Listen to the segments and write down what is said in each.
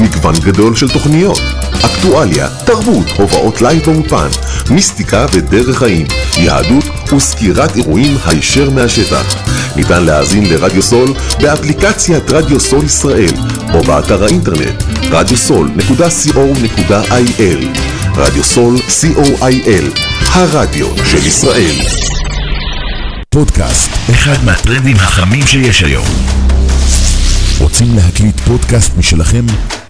מגוון גדול של תוכניות, אקטואליה, תרבות, הופעות live באולפן, מיסטיקה ודרך חיים, יהדות וסקירת אירועים הישר מהשטח. ניתן להאזין לרדיו סול באפליקציית רדיו סול ישראל או באתר האינטרנט radiosol.co.il רדיו סול co.il הרדיו של ישראל פודקאסט, אחד מהטרנדים החמים שיש היום. רוצים להקליט פודקאסט משלכם?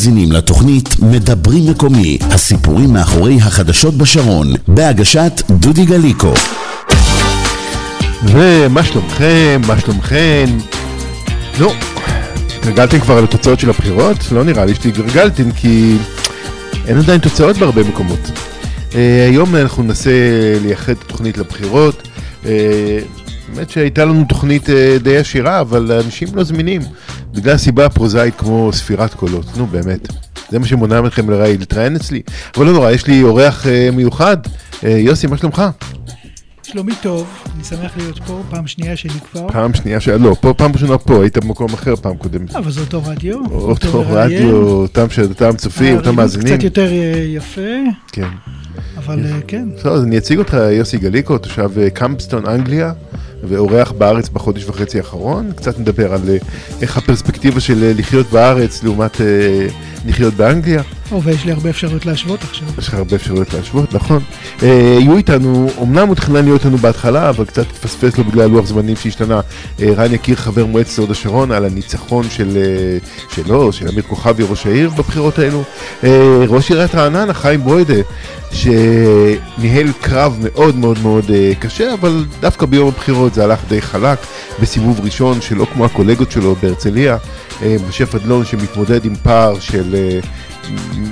מאזינים לתוכנית מדברים מקומי, הסיפורים מאחורי החדשות בשרון, בהגשת דודי גליקו. ומה שלומכם? מה שלומכם? נו, התרגלתם כבר על התוצאות של הבחירות? לא נראה לי שהתגרגלתם כי אין עדיין תוצאות בהרבה מקומות. אה, היום אנחנו ננסה לייחד את התוכנית לבחירות. אה, באמת שהייתה לנו תוכנית אה, די עשירה, אבל אנשים לא זמינים. בגלל סיבה פרוזאית כמו ספירת קולות. נו באמת. זה מה שמונע מכם לראי- להתראיין אצלי. אבל לא נורא, יש לי אורח אה, מיוחד. אה, יוסי, מה שלומך? שלומי טוב, אני שמח להיות פה, פעם שנייה שלי כבר. פעם שנייה ש... לא, פה פעם ראשונה פה, היית במקום אחר פעם קודמת. אבל זה אותו רדיו. אותו רדיו, אותם צופים, אותם מאזינים. קצת יותר אה, יפה, כן. אבל אה, כן. טוב, אז אני אציג אותך, יוסי גליקו, תושב אה, קמפסטון, אנגליה, ואורח בארץ בחודש וחצי האחרון. קצת נדבר על אה, איך הפרספקטיבה של אה, לחיות בארץ לעומת אה, לחיות באנגליה. ויש לי הרבה אפשרויות להשוות עכשיו. יש לך הרבה אפשרויות להשוות, נכון. אה, יהיו איתנו, אמנם הוא תכנן להיות איתנו בהתחלה, אבל קצת התפספס לו בגלל לוח זמנים שהשתנה. אה, רן יקיר, חבר מועצת הוד השרון, על הניצחון של, אה, שלו, של אמיר כוכבי, ראש העיר, בבחירות האלו. ראש עיריית רעננה, חיים ברוידה, שניהל קרב מאוד מאוד מאוד קשה, אבל דווקא ביום הבחירות זה הלך די חלק, בסיבוב ראשון שלא כמו הקולגות שלו בהרצליה. משה פדלון שמתמודד עם פער של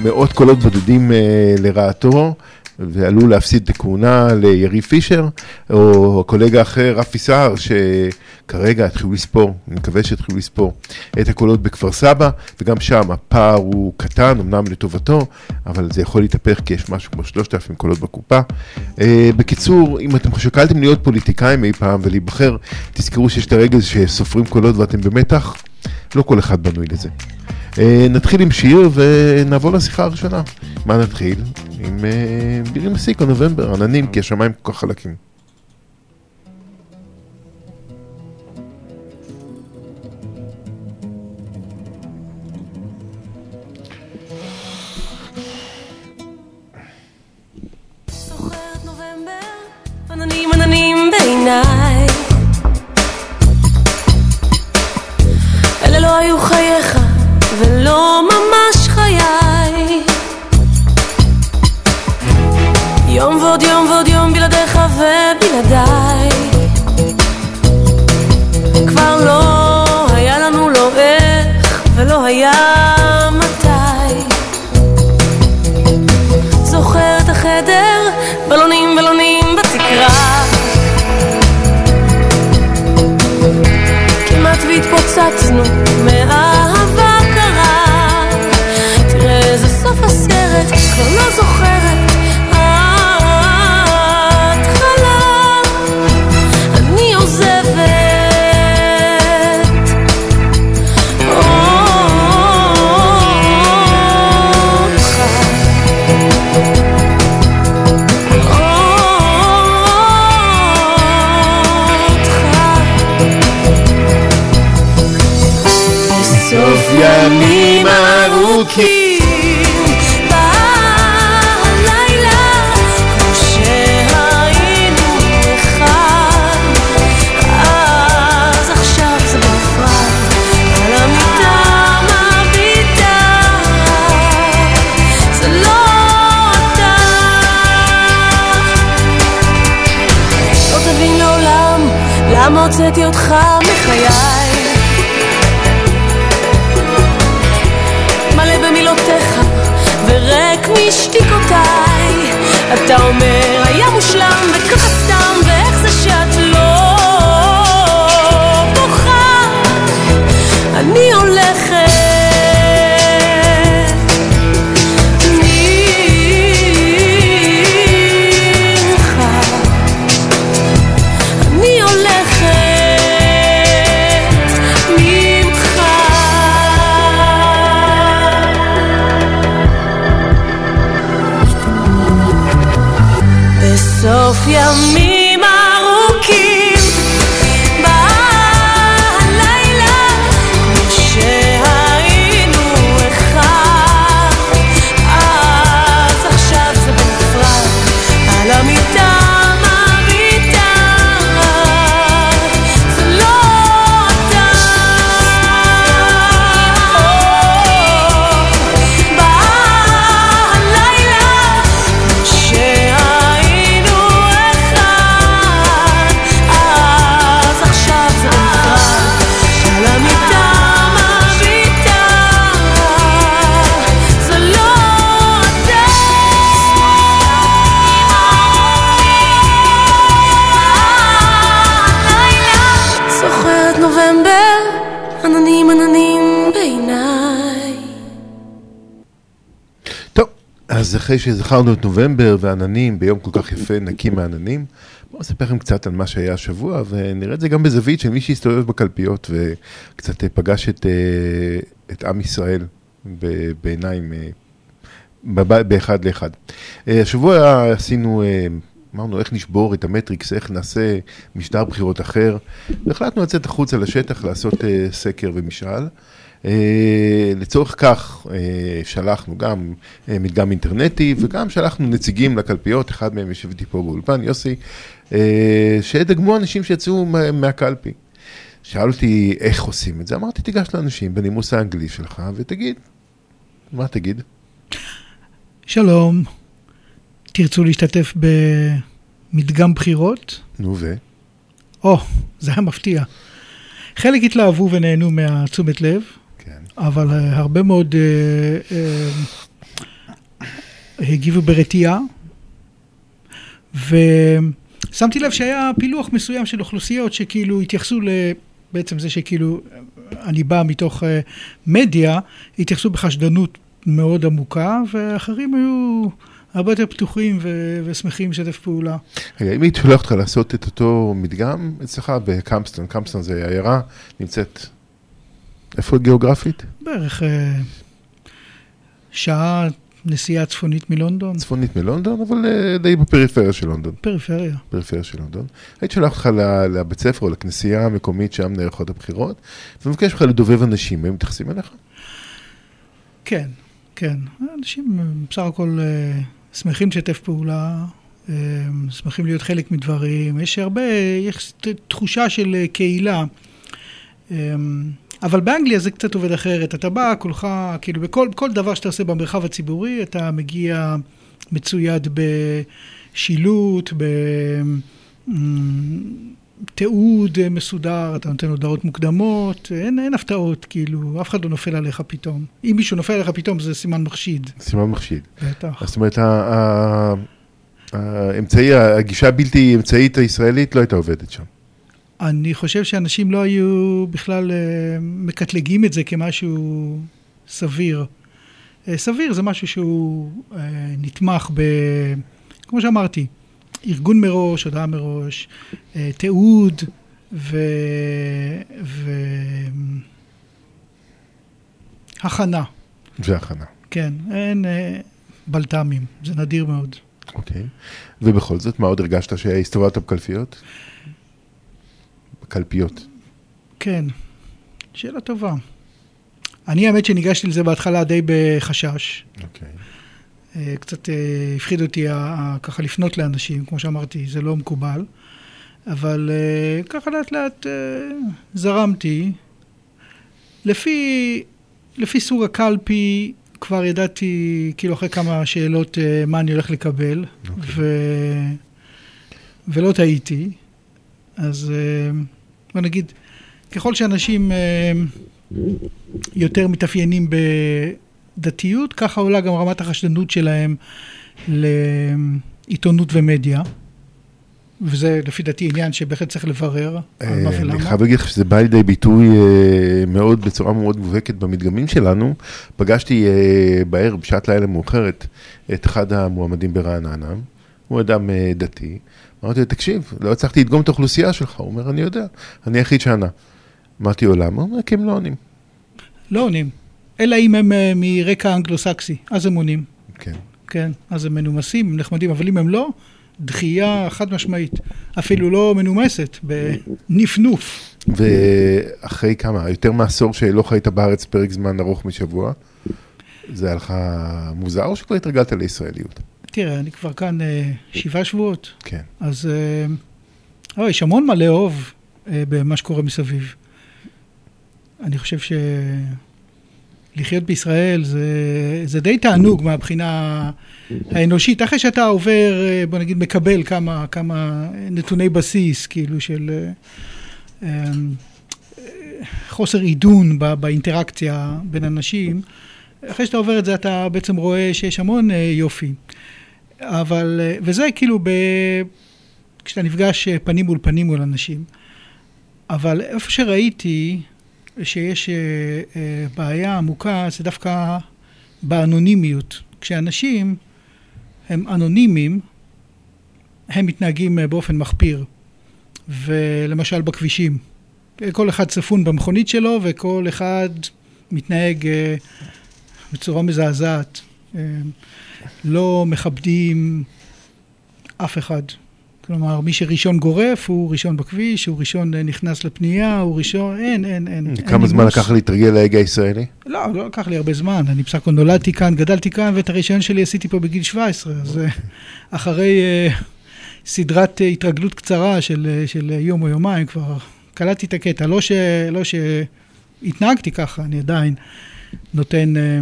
מאות קולות בודדים אה, לרעתו. ועלול להפסיד את הכהונה ליריב פישר, או הקולגה האחר, רפי סער, שכרגע התחילו לספור, אני מקווה שהתחילו לספור את הקולות בכפר סבא, וגם שם הפער הוא קטן, אמנם לטובתו, אבל זה יכול להתהפך כי יש משהו כמו 3,000 קולות בקופה. אה, בקיצור, אם אתם שקלתם להיות פוליטיקאים אי פעם ולהיבחר, תזכרו שיש את הרגע שסופרים קולות ואתם במתח, לא כל אחד בנוי לזה. אה, נתחיל עם שיר ונעבור לשיחה הראשונה. מה נתחיל? עם אה, בירי מסיקו, נובמבר, עננים, כי השמיים כל כך חלקים. אלה לא היו חייך ולא ממש חיי. יום ועוד יום ועוד יום בלעדיך ובלעדיי. כבר לא היה לנו לא איך ולא היה הסרט, כבר לא אז אחרי שזכרנו את נובמבר ועננים ביום כל כך יפה, נקי מעננים, בואו נספר לכם קצת על מה שהיה השבוע, ונראה את זה גם בזווית של מי שהסתובב בקלפיות וקצת אה, פגש את, אה, את עם ישראל בעיניים, אה, באחד לאחד. השבוע עשינו, אמרנו איך נשבור את המטריקס, איך נעשה משטר בחירות אחר, והחלטנו לצאת החוצה לשטח לעשות אה, סקר ומשאל. אה, לצורך כך אה, שלחנו גם אה, מדגם אינטרנטי וגם שלחנו נציגים לקלפיות, אחד מהם יושב איתי פה באולפן, יוסי, שדגמו אנשים שיצאו מה- מהקלפי. שאל אותי איך עושים את זה, אמרתי תיגש לאנשים בנימוס האנגלי שלך ותגיד, מה תגיד? שלום, תרצו להשתתף במדגם בחירות? נו ו? או, זה היה מפתיע. חלק התלהבו ונהנו מהתשומת לב. אבל אה, הרבה מאוד אה, אה, הגיבו ברתיעה, ושמתי לב שהיה פילוח מסוים של אוכלוסיות שכאילו התייחסו ל... בעצם זה שכאילו אני בא מתוך מדיה, התייחסו בחשדנות מאוד עמוקה, ואחרים היו הרבה יותר פתוחים ו- ושמחים לשתף פעולה. רגע, אם הייתי שולח אותך לעשות את אותו מדגם אצלך בקמפסטון, קמפסטון זה עיירה, נמצאת, איפה גיאוגרפית? בערך אה, שעה נסיעה צפונית מלונדון, צפונית מלונדון, אבל אה, די בפריפריה של לונדון. פריפריה. פריפריה של לונדון. הייתי שולח אותך לבית ספר או לכנסייה המקומית שם נערכות הבחירות, ומבקש ממך לדובב אנשים, הם מתייחסים אליך? כן, כן. אנשים אה, בסך הכל אה, שמחים לשתף פעולה, שמחים להיות חלק מדברים. יש הרבה, יש תחושה של קהילה. אבל באנגליה זה קצת עובד אחרת. אתה בא, כולך, כאילו, בכל בכל דבר שאתה עושה במרחב הציבורי, אתה מגיע מצויד בשילוט, בתיעוד מסודר, אתה נותן הודעות מוקדמות, אין, אין הפתעות, כאילו, אף אחד לא נופל עליך פתאום. אם מישהו נופל עליך פתאום, זה סימן מחשיד. סימן מחשיד. בטח. זאת אומרת, האמצעי, הגישה הבלתי אמצעית הישראלית לא הייתה עובדת שם. אני חושב שאנשים לא היו בכלל אה, מקטלגים את זה כמשהו סביר. אה, סביר זה משהו שהוא אה, נתמך ב... כמו שאמרתי, ארגון מראש, הודעה מראש, תיעוד ו... ו... הכנה, והכנה. כן, אין בלת"מים, זה נדיר מאוד. אוקיי. ובכל זאת, מה עוד הרגשת שהסתובבת בקלפיות? בקלפיות. כן, שאלה טובה. אני האמת שניגשתי לזה בהתחלה די בחשש. אוקיי. אה, קצת אה, הפחיד אותי ככה לפנות לאנשים, כמו שאמרתי, זה לא מקובל. אבל אה, ככה לאט לאט זרמתי. לפי, לפי סוג הקלפי כבר ידעתי, כאילו אחרי כמה שאלות, מה אני הולך לקבל, ו... ולא טעיתי. אז בוא נגיד, ככל שאנשים אה, יותר מתאפיינים בדתיות, ככה עולה גם רמת החשדנות שלהם לעיתונות ומדיה. וזה לפי דעתי עניין שבהחלט צריך לברר על מה אה, ולמה. אני חייב להגיד לך שזה בא לידי ביטוי אה, מאוד, בצורה מאוד מובהקת במדגמים שלנו. פגשתי בערב, בשעת לילה מאוחרת, את אחד המועמדים ברעננה. הוא אדם דתי. אמרתי לו, תקשיב, לא הצלחתי לדגום את האוכלוסייה שלך. הוא אומר, אני יודע, אני היחיד שענה. אמרתי לו, למה? הוא אומר, כי הם לא עונים. לא עונים. אלא אם הם אה, מרקע אנגלו-סקסי, אז הם עונים. כן. כן, אז הם מנומסים, הם נחמדים, אבל אם הם לא, דחייה חד משמעית. אפילו לא מנומסת, בנפנוף. ואחרי כמה, יותר מעשור שלא חיית בארץ פרק זמן ארוך משבוע, זה היה לך מוזר או שכבר התרגלת לישראליות? תראה, אני כבר כאן אה, שבעה שבועות, כן. אז אה, אה, יש המון מה לאהוב אה, במה שקורה מסביב. אני חושב שלחיות בישראל זה, זה די תענוג מהבחינה האנושית. אחרי שאתה עובר, אה, בוא נגיד, מקבל כמה, כמה נתוני בסיס, כאילו של אה, אה, חוסר עידון ב- באינטראקציה בין אנשים, אחרי שאתה עובר את זה אתה בעצם רואה שיש המון אה, יופי. אבל, אה, וזה כאילו ב... כשאתה נפגש אה, פנים מול פנים מול אנשים. אבל איפה שראיתי שיש אה, בעיה עמוקה, זה דווקא באנונימיות. כשאנשים הם אנונימיים, הם מתנהגים באופן מחפיר. ולמשל בכבישים. כל אחד צפון במכונית שלו וכל אחד מתנהג בצורה מזעזעת. אה, לא מכבדים אף אחד. כלומר, מי שראשון גורף הוא ראשון בכביש, הוא ראשון אה, נכנס לפנייה, הוא ראשון, אין, אין, אין. אין כמה זמן נימוס. לקח להתרגל להגה הישראלי? לא, לא לקח לי הרבה זמן. אני בסך הכל נולדתי כאן, גדלתי כאן, ואת הרישיון שלי עשיתי פה בגיל 17. אז אה, אחרי אה, סדרת אה, התרגלות קצרה של, אה, של יום או יומיים, כבר קלטתי את הקטע. לא, ש, לא שהתנהגתי ככה, אני עדיין נותן אה,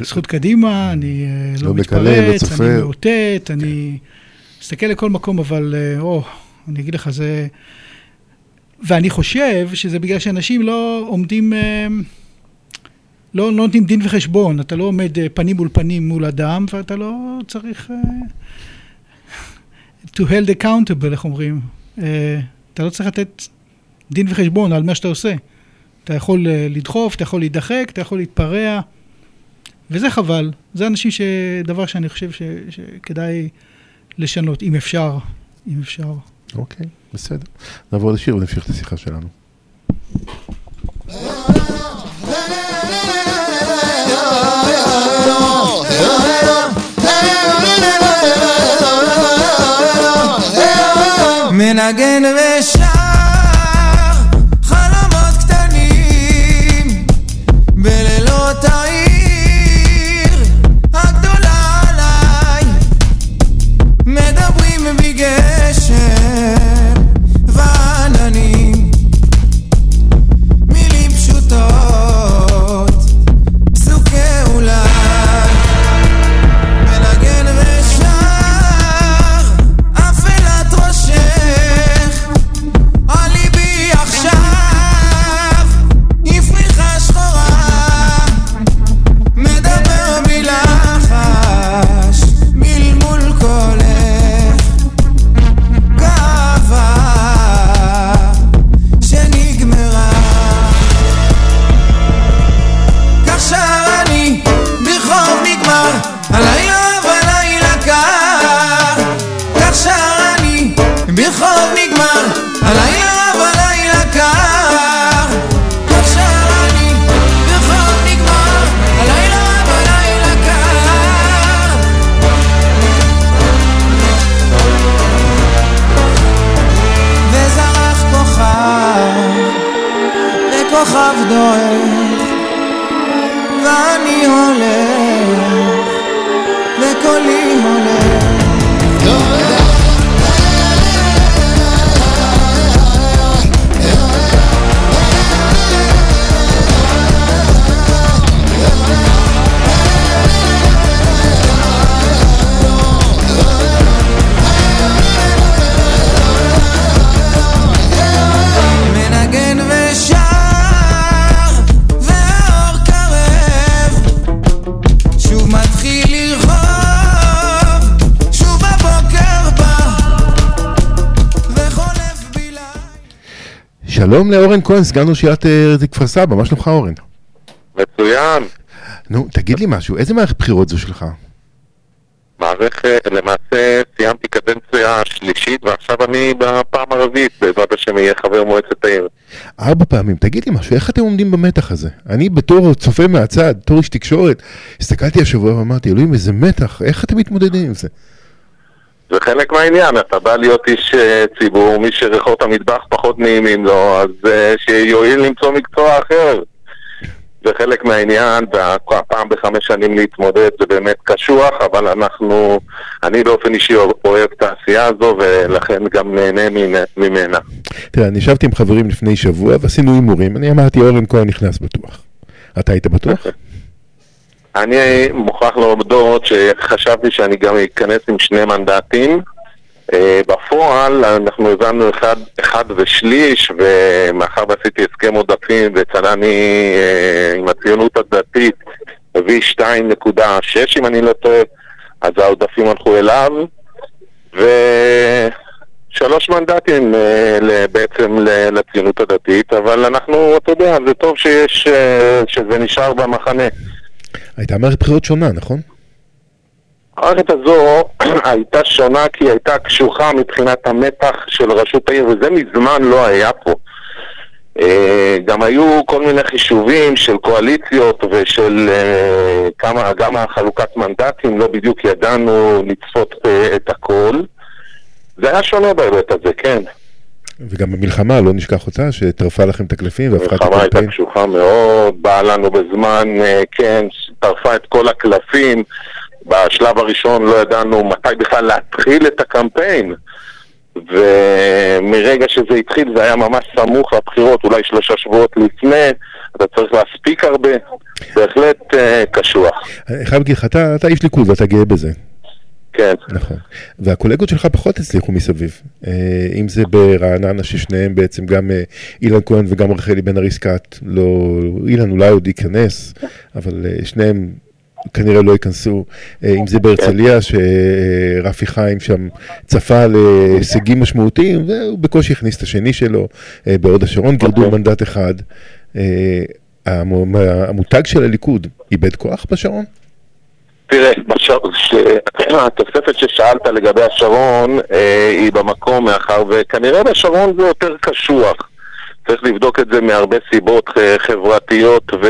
זכות קדימה, אני אה, לא, לא לא מתפרץ, צופה. אני מאותת, אני מסתכל לכל מקום, אבל אה, או, אני אגיד לך, זה... ואני חושב שזה בגלל שאנשים לא עומדים, אה, לא, לא נותנים דין וחשבון, אתה לא עומד פנים מול פנים מול אדם, ואתה לא צריך to held accountable, איך אומרים? אתה לא צריך לתת דין וחשבון על מה שאתה עושה. אתה יכול לדחוף, אתה יכול להידחק, אתה יכול להתפרע, וזה חבל. זה אנשים ש... דבר שאני חושב ש... שכדאי לשנות, אם אפשר, אם אפשר. אוקיי, בסדר. נעבור לשיר ונמשיך את השיחה שלנו. מנגן ושר כהן, סגן ראש עיריית אה, כפר סבא, מה שלומך אורן? מצוין. נו, תגיד לי משהו, איזה מערכת בחירות זו שלך? מערכת, למעשה סיימתי קדנציה שלישית ועכשיו אני בפעם הרביעית, בעזרת השם אהיה חבר מועצת העיר. ארבע פעמים, תגיד לי משהו, איך אתם עומדים במתח הזה? אני בתור צופה מהצד, בתור איש תקשורת, הסתכלתי השבוע ואמרתי, אלוהים, איזה מתח, איך אתם מתמודדים עם זה? זה חלק מהעניין, אתה בא להיות איש אה, ציבור, מי שריחות המטבח פחות נעימים לו, אז אה, שיואיל למצוא מקצוע אחר. זה חלק מהעניין, והפעם בחמש שנים להתמודד זה באמת קשוח, אבל אנחנו, אני באופן אישי אוהב את העשייה הזו, ולכן גם נהנה ממנה. תראה, אני ישבתי עם חברים לפני שבוע ועשינו הימורים, אני אמרתי, אורן כהן נכנס בטוח. אתה היית בטוח? אני מוכרח להודות שחשבתי שאני גם אכנס עם שני מנדטים. אה, בפועל אנחנו הבנו אחד, אחד ושליש, ומאחר ועשיתי הסכם עודפים וצלני אה, עם הציונות הדתית הביא 2.6 אם אני לא טועה, אז העודפים הלכו אליו, ושלוש מנדטים אה, בעצם לציונות הדתית, אבל אנחנו, אתה יודע, זה טוב שיש, שזה נשאר במחנה. הייתה מערכת בחירות שונה, נכון? המערכת הזו הייתה שונה כי היא הייתה קשוחה מבחינת המתח של ראשות העיר, וזה מזמן לא היה פה. אה, גם היו כל מיני חישובים של קואליציות ושל אה, כמה, גם החלוקת מנדטים, לא בדיוק ידענו לצפות אה, את הכל. זה היה שונה בהיבט הזה, כן. וגם במלחמה, לא נשכח אותה, שטרפה לכם את הקלפים והפכה את הקמפיין. המלחמה הייתה קשוחה מאוד, באה לנו בזמן, כן, טרפה את כל הקלפים. בשלב הראשון לא ידענו מתי בכלל להתחיל את הקמפיין. ומרגע שזה התחיל זה היה ממש סמוך לבחירות, אולי שלושה שבועות לפני, אתה צריך להספיק הרבה, בהחלט uh, קשוח. אני חייב להגיד לך, אתה איש ליכוד ואתה גאה בזה. כן. נכון. והקולגות שלך פחות הצליחו מסביב. Uh, אם זה ברעננה, ששניהם בעצם, גם uh, אילן כהן וגם רחלי בן ארי סקאט, לא, אילן אולי עוד ייכנס, אבל uh, שניהם כנראה לא ייכנסו, אה, אם זה בהרצליה, שרפי חיים שם צפה להישגים משמעותיים, והוא בקושי הכניס את השני שלו, אה, בהוד השרון גירדו אוקיי. מנדט אחד. אה, המותג של הליכוד איבד כוח בשרון? תראה, התוספת ששאלת לגבי השרון היא במקום, מאחר וכנראה בשרון זה יותר קשוח. צריך לבדוק את זה מהרבה סיבות חברתיות ו...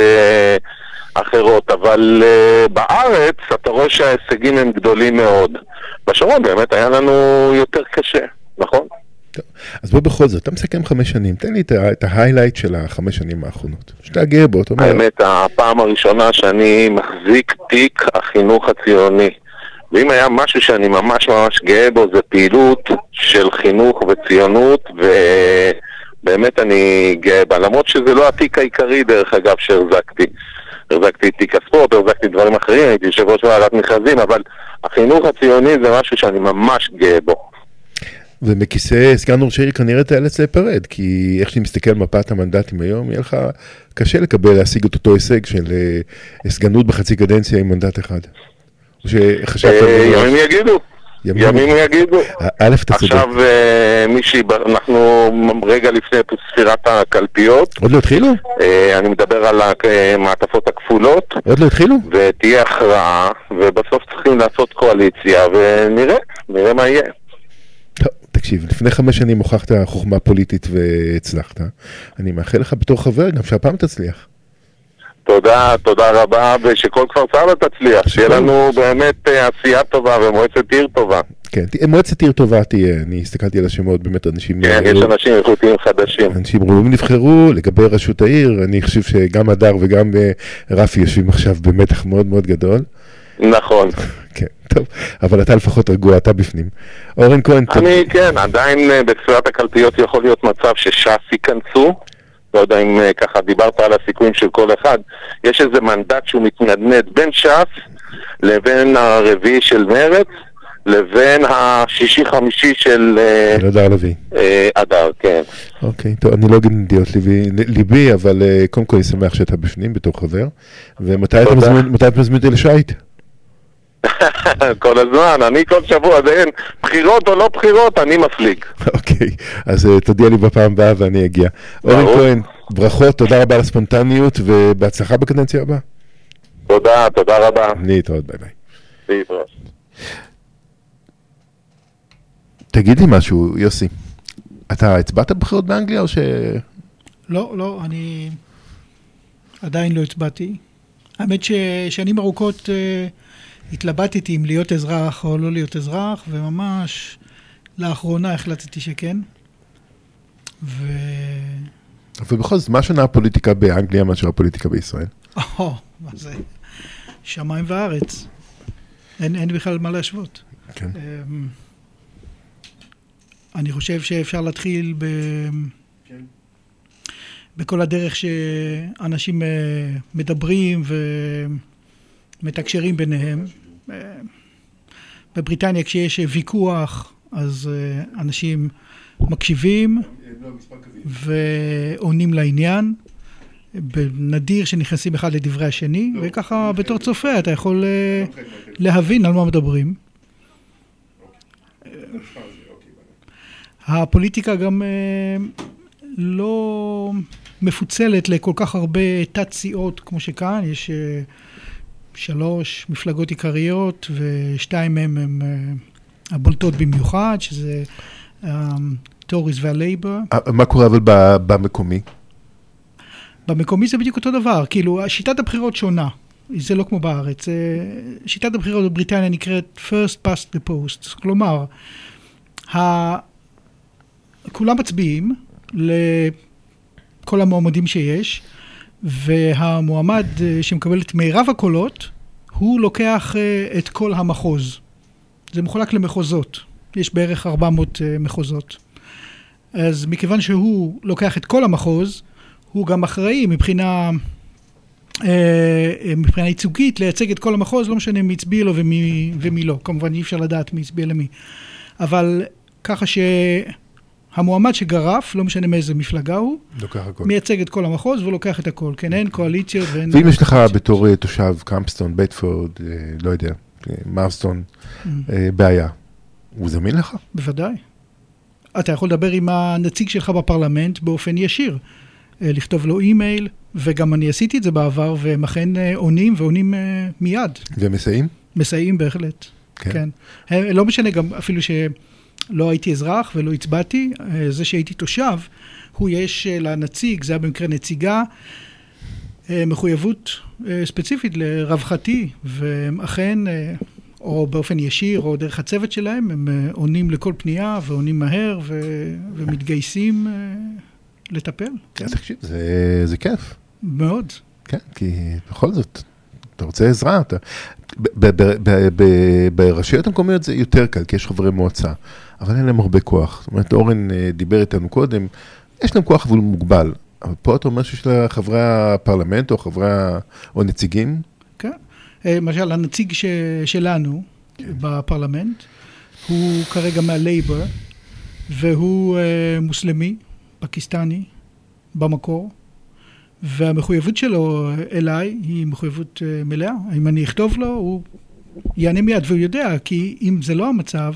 אחרות, אבל uh, בארץ אתה רואה שההישגים הם גדולים מאוד. בשרון באמת היה לנו יותר קשה, נכון? טוב. אז בוא בכל זאת, אתה מסכם חמש שנים, תן לי את ההיילייט של החמש שנים האחרונות. שאתה גאה בו, אתה אומר... האמת, הפעם הראשונה שאני מחזיק תיק החינוך הציוני. ואם היה משהו שאני ממש ממש גאה בו, זה פעילות של חינוך וציונות, ובאמת אני גאה בה. למרות שזה לא התיק העיקרי, דרך אגב, שהחזקתי. החזקתי את תיק הספורט, החזקתי דברים אחרים, הייתי יושב ראש ועדת מכרזים, אבל החינוך הציוני זה משהו שאני ממש גאה בו. ומכיסא סגן ראש העיר כנראה תיאלץ להיפרד, כי איך שאני מסתכל על מפת המנדטים היום, יהיה לך קשה לקבל, להשיג את אותו הישג של uh, סגנות בחצי קדנציה עם מנדט אחד. שחשבת... אה, ימים יגידו. ימים יגידו. א', אתה צודק. עכשיו אה, מישהי, אנחנו רגע לפני ספירת הקלפיות. עוד לא התחילו? אה, אני מדבר על המעטפות הכפולות. עוד לא התחילו? ותהיה הכרעה, ובסוף צריכים לעשות קואליציה, ונראה, נראה מה יהיה. תקשיב, לפני חמש שנים הוכחת חוכמה פוליטית והצלחת. אני מאחל לך בתור חבר גם שהפעם תצליח. תודה, תודה רבה, ושכל כפר סבא תצליח, שיהיה לנו באמת אה, עשייה טובה ומועצת עיר טובה. כן, מועצת עיר טובה תהיה, אני הסתכלתי על השמות, באמת אנשים... כן, יש אנשים איכותיים חדשים. אנשים ראויים נבחרו, לגבי ראשות העיר, אני חושב שגם הדר וגם אה, רפי יושבים עכשיו במתח מאוד מאוד גדול. נכון. כן, טוב, אבל אתה לפחות רגוע, אתה בפנים. אורן כהן, אני, כן, עדיין אה, בספירת הקלפיות יכול להיות מצב שש"ס ייכנסו. לא יודע אם אה, ככה דיברת על הסיכויים של כל אחד, יש איזה מנדט שהוא מתנדנד בין ש"ס לבין הרביעי של מרץ לבין השישי-חמישי של... אדר אה, לביא. אדר, כן. אוקיי, טוב, אני לא אגיד נדיעות ליבי, אבל אה, קודם כל אני שמח שאתה בפנים בתור חבר. ומתי אתה מזמין אותי לשייט? כל הזמן, אני כל שבוע, זה אין, בחירות או לא בחירות, אני מפליג. אוקיי, אז אה, תודיע לי בפעם הבאה ואני אגיע. אורן. כהן, ברכות, תודה רבה על הספונטניות ובהצלחה בקדנציה הבאה. תודה, תודה רבה. להתראות, ביי ביי. להתראות. תגיד לי משהו, יוסי. אתה הצבעת בבחירות באנגליה או ש... לא, לא, אני עדיין לא הצבעתי. האמת ששנים ארוכות אה, התלבטתי אם להיות אזרח או לא להיות אזרח, וממש לאחרונה החלטתי שכן. ו... ובכל זאת, מה שונה הפוליטיקה באנגליה מאשר הפוליטיקה בישראל? או, מה זה? שמיים וארץ. אין, אין בכלל מה להשוות. כן. אמ, אני חושב שאפשר להתחיל ב... בכל הדרך שאנשים אה, מדברים ומתקשרים ביניהם. אה, בבריטניה כשיש ויכוח, אז אה, אנשים מקשיבים ועונים לעניין. נדיר שנכנסים אחד לדברי השני, וככה בתור צופה אתה יכול אה, להבין על מה מדברים. הפוליטיקה גם אה, לא מפוצלת לכל כך הרבה תת-סיעות כמו שכאן, יש אה, שלוש מפלגות עיקריות ושתיים מהן הן אה, הבולטות במיוחד, שזה טוריס והלייבר. אה, מה קורה אבל במקומי? במקומי זה בדיוק אותו דבר, כאילו שיטת הבחירות שונה, זה לא כמו בארץ. אה, שיטת הבחירות בבריטניה נקראת first past the post, כלומר, ה... כולם מצביעים לכל המועמדים שיש, והמועמד אה, שמקבל את מירב הקולות, הוא לוקח אה, את כל המחוז. זה מחולק למחוזות, יש בערך 400 אה, מחוזות. אז מכיוון שהוא לוקח את כל המחוז, הוא גם אחראי מבחינה, מבחינה ייצוגית לייצג את כל המחוז, לא משנה מי הצביע לו ומי, ומי לא. כמובן אי אפשר לדעת מי הצביע למי. אבל ככה שהמועמד שגרף, לא משנה מאיזה מפלגה הוא. מייצג את כל המחוז והוא לוקח את הכל. כן, אין קואליציות ואין... ואם יש לך בתור אה, תושב קמפסטון, בטפורד, אה, לא יודע, אה, מרסטון, אה, בעיה, הוא זמין לך? בוודאי. אתה יכול לדבר עם הנציג שלך בפרלמנט באופן ישיר. לכתוב לו אימייל, וגם אני עשיתי את זה בעבר, והם אכן עונים ועונים מיד. ומסייעים? מסייעים בהחלט. כן. כן. לא משנה גם אפילו שלא הייתי אזרח ולא הצבעתי, אה, זה שהייתי תושב, הוא יש אה, לנציג, זה היה במקרה נציגה, אה, מחויבות ספציפית לרווחתי, והם אכן, אה, או באופן ישיר או דרך הצוות שלהם, הם עונים לכל פנייה ועונים מהר ו... ומתגייסים לטפל. כן, תקשיב, זה- זה כיף. מאוד. כן, כי בכל זאת, אתה רוצה עזרה, אתה... ברשויות המקומיות זה יותר קל, כי יש חברי מועצה, אבל אין להם הרבה כוח. זאת אומרת, אורן אה, דיבר איתנו קודם, יש להם כוח אבל הוא מוגבל. אבל פה אתה אומר שיש לחברי הפרלמנט או חברי. או נציגים, כן. אה, למשל, הנציג ש... שלנו בפרלמנט, הוא כרגע מהלייבר, והוא אה, מוסלמי, פקיסטני, במקור, והמחויבות שלו אליי היא מחויבות אה, מלאה. אם אני אכתוב לו, הוא יענה מיד, והוא יודע, כי אם זה לא המצב,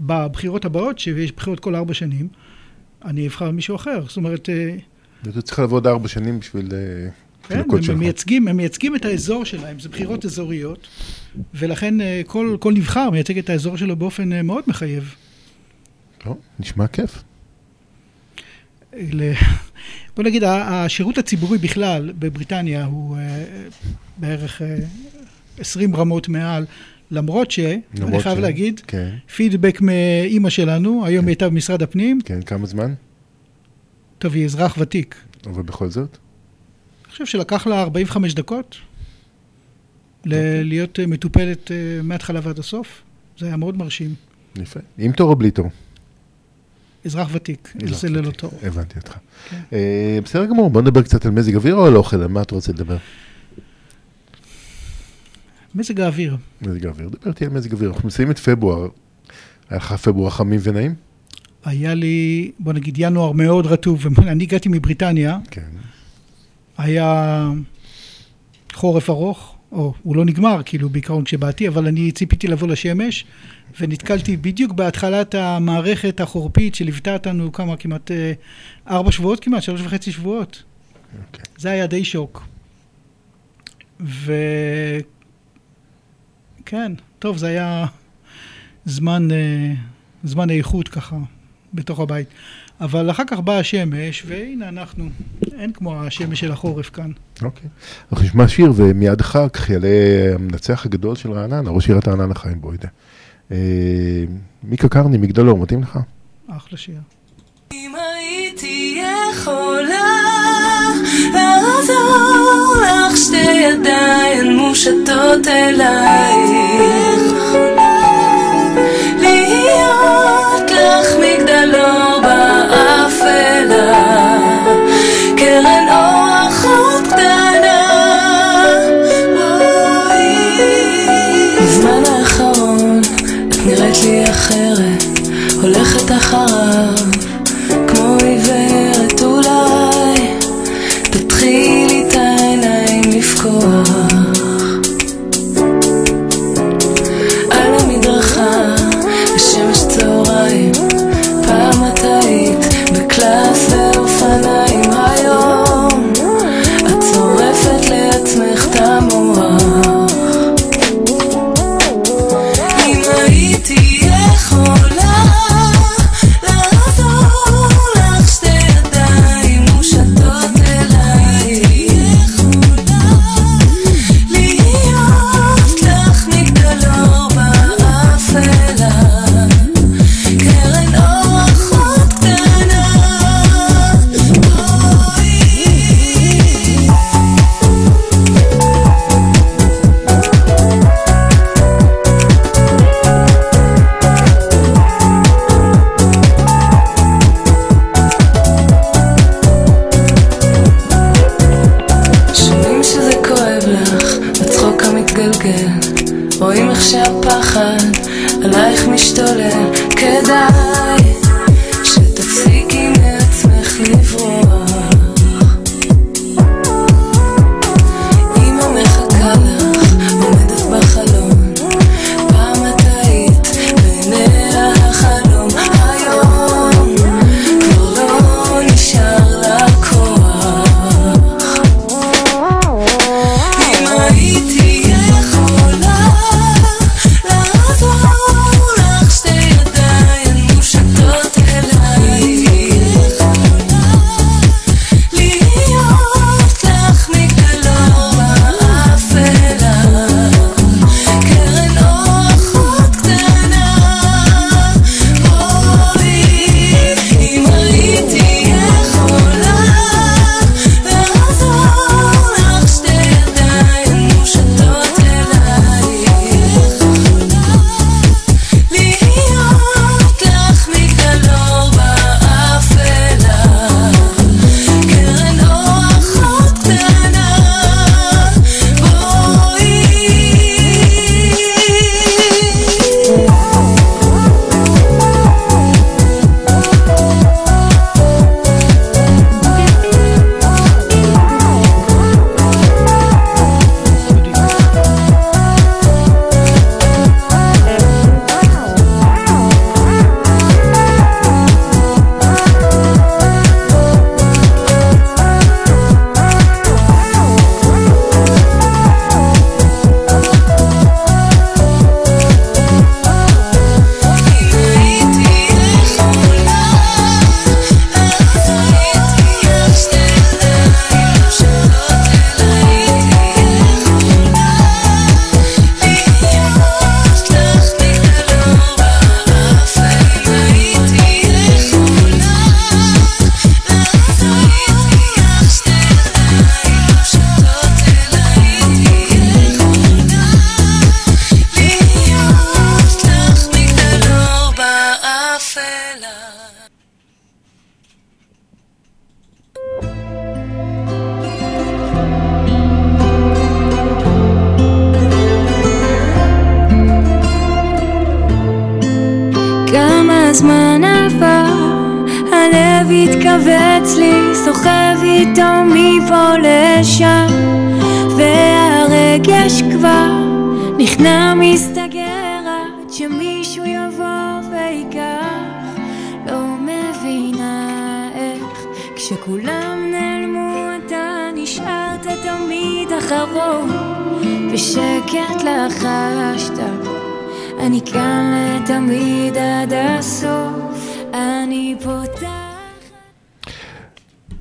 בבחירות הבאות, שיש בחירות כל ארבע שנים, אני אבחר מישהו אחר. זאת אומרת, אה, אתה צריך לעבוד ארבע שנים בשביל אה, כן, הם, שלך. הם, מייצגים, הם מייצגים את האזור שלהם, זה בחירות אזוריות, ולכן אה, כל, כל נבחר מייצג את האזור שלו באופן מאוד מחייב. טוב, נשמע כיף. בוא נגיד, השירות הציבורי בכלל בבריטניה הוא בערך אה, 20 רמות מעל, למרות ש, אני למרות חייב ש- להגיד, כן, פידבק מאימא שלנו, היום היא הייתה במשרד הפנים, כן, כמה זמן? טוב, היא אזרח ותיק. אבל בכל זאת. אני חושב שלקח לה 45 דקות ל- להיות אה, מטופלת אה, מההתחלה ועד הסוף. זה היה מאוד מרשים. יפה. עם תור או בלי תור? אזרח ותיק, זה ללא. תור. הבנתי אותך. כן. אה, בסדר גמור, בוא נדבר קצת על מזג אוויר או על אוכל, על מה אתה רוצה לדבר? מזג האוויר. מזג אוויר, דבר איתי על מזג אוויר. אנחנו מסיימים את פברואר. היה לך פברואר חמים ונעים? היה לי, בוא נגיד, ינואר מאוד רטוב. אני הגעתי מבריטניה, כן. היה חורף ארוך, או הוא לא נגמר, כאילו, בעיקרון כשבאתי, אבל אני ציפיתי לבוא לשמש, ונתקלתי בדיוק בהתחלת המערכת החורפית שליוותה אותנו כמה, כמעט אה, ארבע שבועות כמעט, שלוש וחצי שבועות. Okay. אוקיי. זה היה די שוק. ו... כן, טוב, זה היה זמן, אה, זמן איכות ככה, בתוך הבית. אבל אחר כך באה השמש, והנה אנחנו, אין כמו השמש של החורף כאן. אוקיי. אנחנו נשמע שיר, ומיד אחר כך יעלה המנצח הגדול של רעננה, ראש עיריית רעננה חיים בוידה. אה, מיקה קרני, מגדלור, מתאים לך? אחלה שיר. אם הייתי יכולה לעזור לך שתי ידיים מושטות אלייך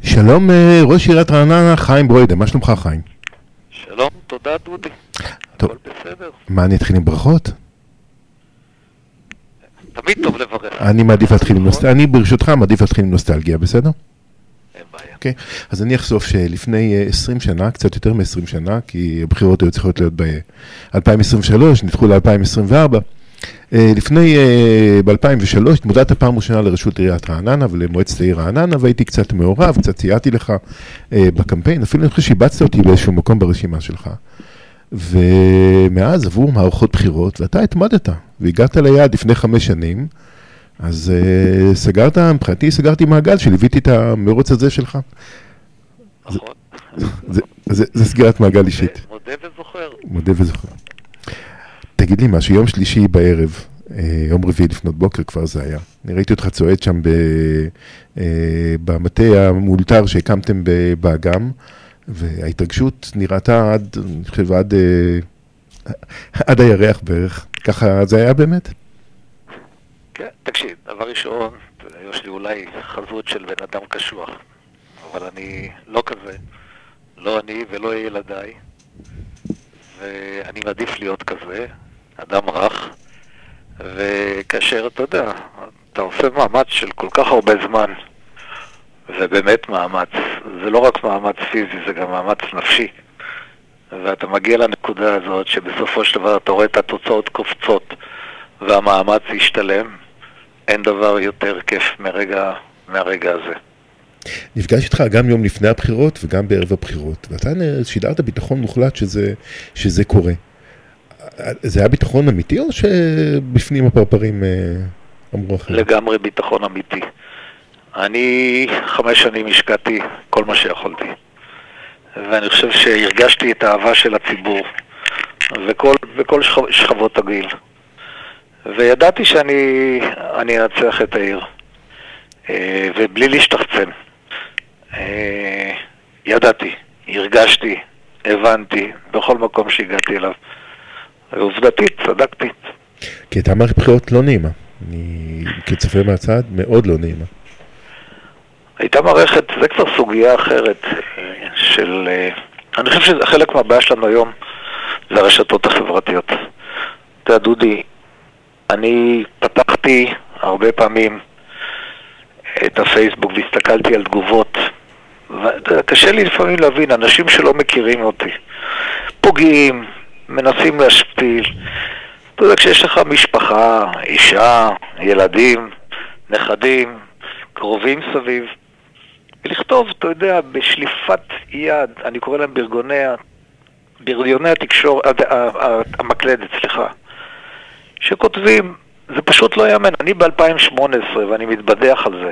שלום אה, ראש עיריית רעננה, חיים ברוידה, מה שלומך חיים? שלום, תודה דודי. טוב. הכל בסדר. מה, אני אתחיל עם ברכות? תמיד טוב לברך. אני מעדיף להתחיל עם נוסטלגיה, אני ברשותך מעדיף להתחיל עם נוסטלגיה, בסדר? אוקיי, אז אני אחשוף שלפני אה, 20 שנה, קצת יותר מ-20 שנה, כי הבחירות היו צריכות להיות ב-2023, נדחו ל-2024. לפני, אה, ב-2003, התמודדת פעם ראשונה לראשות עיריית רעננה ולמועצת העיר רעננה, והייתי קצת מעורב, קצת סייעתי לך אה, בקמפיין, אפילו אני חושב שיבצת אותי באיזשהו מקום ברשימה שלך. ומאז עברו מערכות בחירות, ואתה התמדת, והגעת ליעד לפני חמש שנים, אז uh, סגרת, מבחינתי סגרתי מעגל שליוויתי את המרוץ הזה שלך. נכון. זה, זה, זה, זה סגירת מעגל אישית, מודה וזוכר. מודה וזוכר. תגיד לי משהו, יום שלישי בערב, אה, יום רביעי לפנות בוקר כבר זה היה. אני ראיתי אותך צועד שם ב, אה, במטה המאולתר שהקמתם באגם, וההתרגשות נראתה עד, אני חושב, עד, אה, עד הירח בערך. ככה זה היה באמת? כן, תקשיב, דבר ראשון, יש לי אולי חזות של בן אדם קשוח, אבל אני לא כזה, לא אני ולא ילדיי, ואני מעדיף להיות כזה, אדם רך, וכאשר, אתה יודע, אתה עושה מאמץ של כל כך הרבה זמן, זה באמת מאמץ, זה לא רק מאמץ פיזי, זה גם מאמץ נפשי. ואתה מגיע לנקודה הזאת שבסופו של דבר אתה רואה את התוצאות קופצות והמאמץ ישתלם, אין דבר יותר כיף מרגע, מהרגע הזה. נפגש איתך גם יום לפני הבחירות וגם בערב הבחירות, ואתה שידרת ביטחון מוחלט שזה, שזה קורה. זה היה ביטחון אמיתי או שבפנים הפרפרים אה, אמרו אחרת? לגמרי ביטחון אמיתי. אני חמש שנים השקעתי כל מה שיכולתי, ואני חושב שהרגשתי את האהבה של הציבור וכל, וכל שכב, שכבות הגיל. וידעתי שאני אני אנצח את העיר, אה, ובלי להשתחצן. אה, ידעתי, הרגשתי, הבנתי, בכל מקום שהגעתי אליו. ועובדתית, צדקתי. כי הייתה מערכת בחירות לא נעימה. אני כצופה מהצד, מאוד לא נעימה. הייתה מערכת, זה כבר סוגיה אחרת אה, של... אה, אני חושב שחלק מהבעיה שלנו היום זה הרשתות החברתיות. אתה יודע, דודי, אני פתחתי הרבה פעמים את הפייסבוק והסתכלתי על תגובות. וקשה לי לפעמים להבין, אנשים שלא מכירים אותי, פוגעים, מנסים להשפיל. אתה יודע, כשיש לך משפחה, אישה, ילדים, נכדים, קרובים סביב, ולכתוב, אתה יודע, בשליפת יד, אני קורא להם בארגוני, בארגוני התקשורת, המקלדת, סליחה, שכותבים, זה פשוט לא יאמן. אני ב-2018, ואני מתבדח על זה,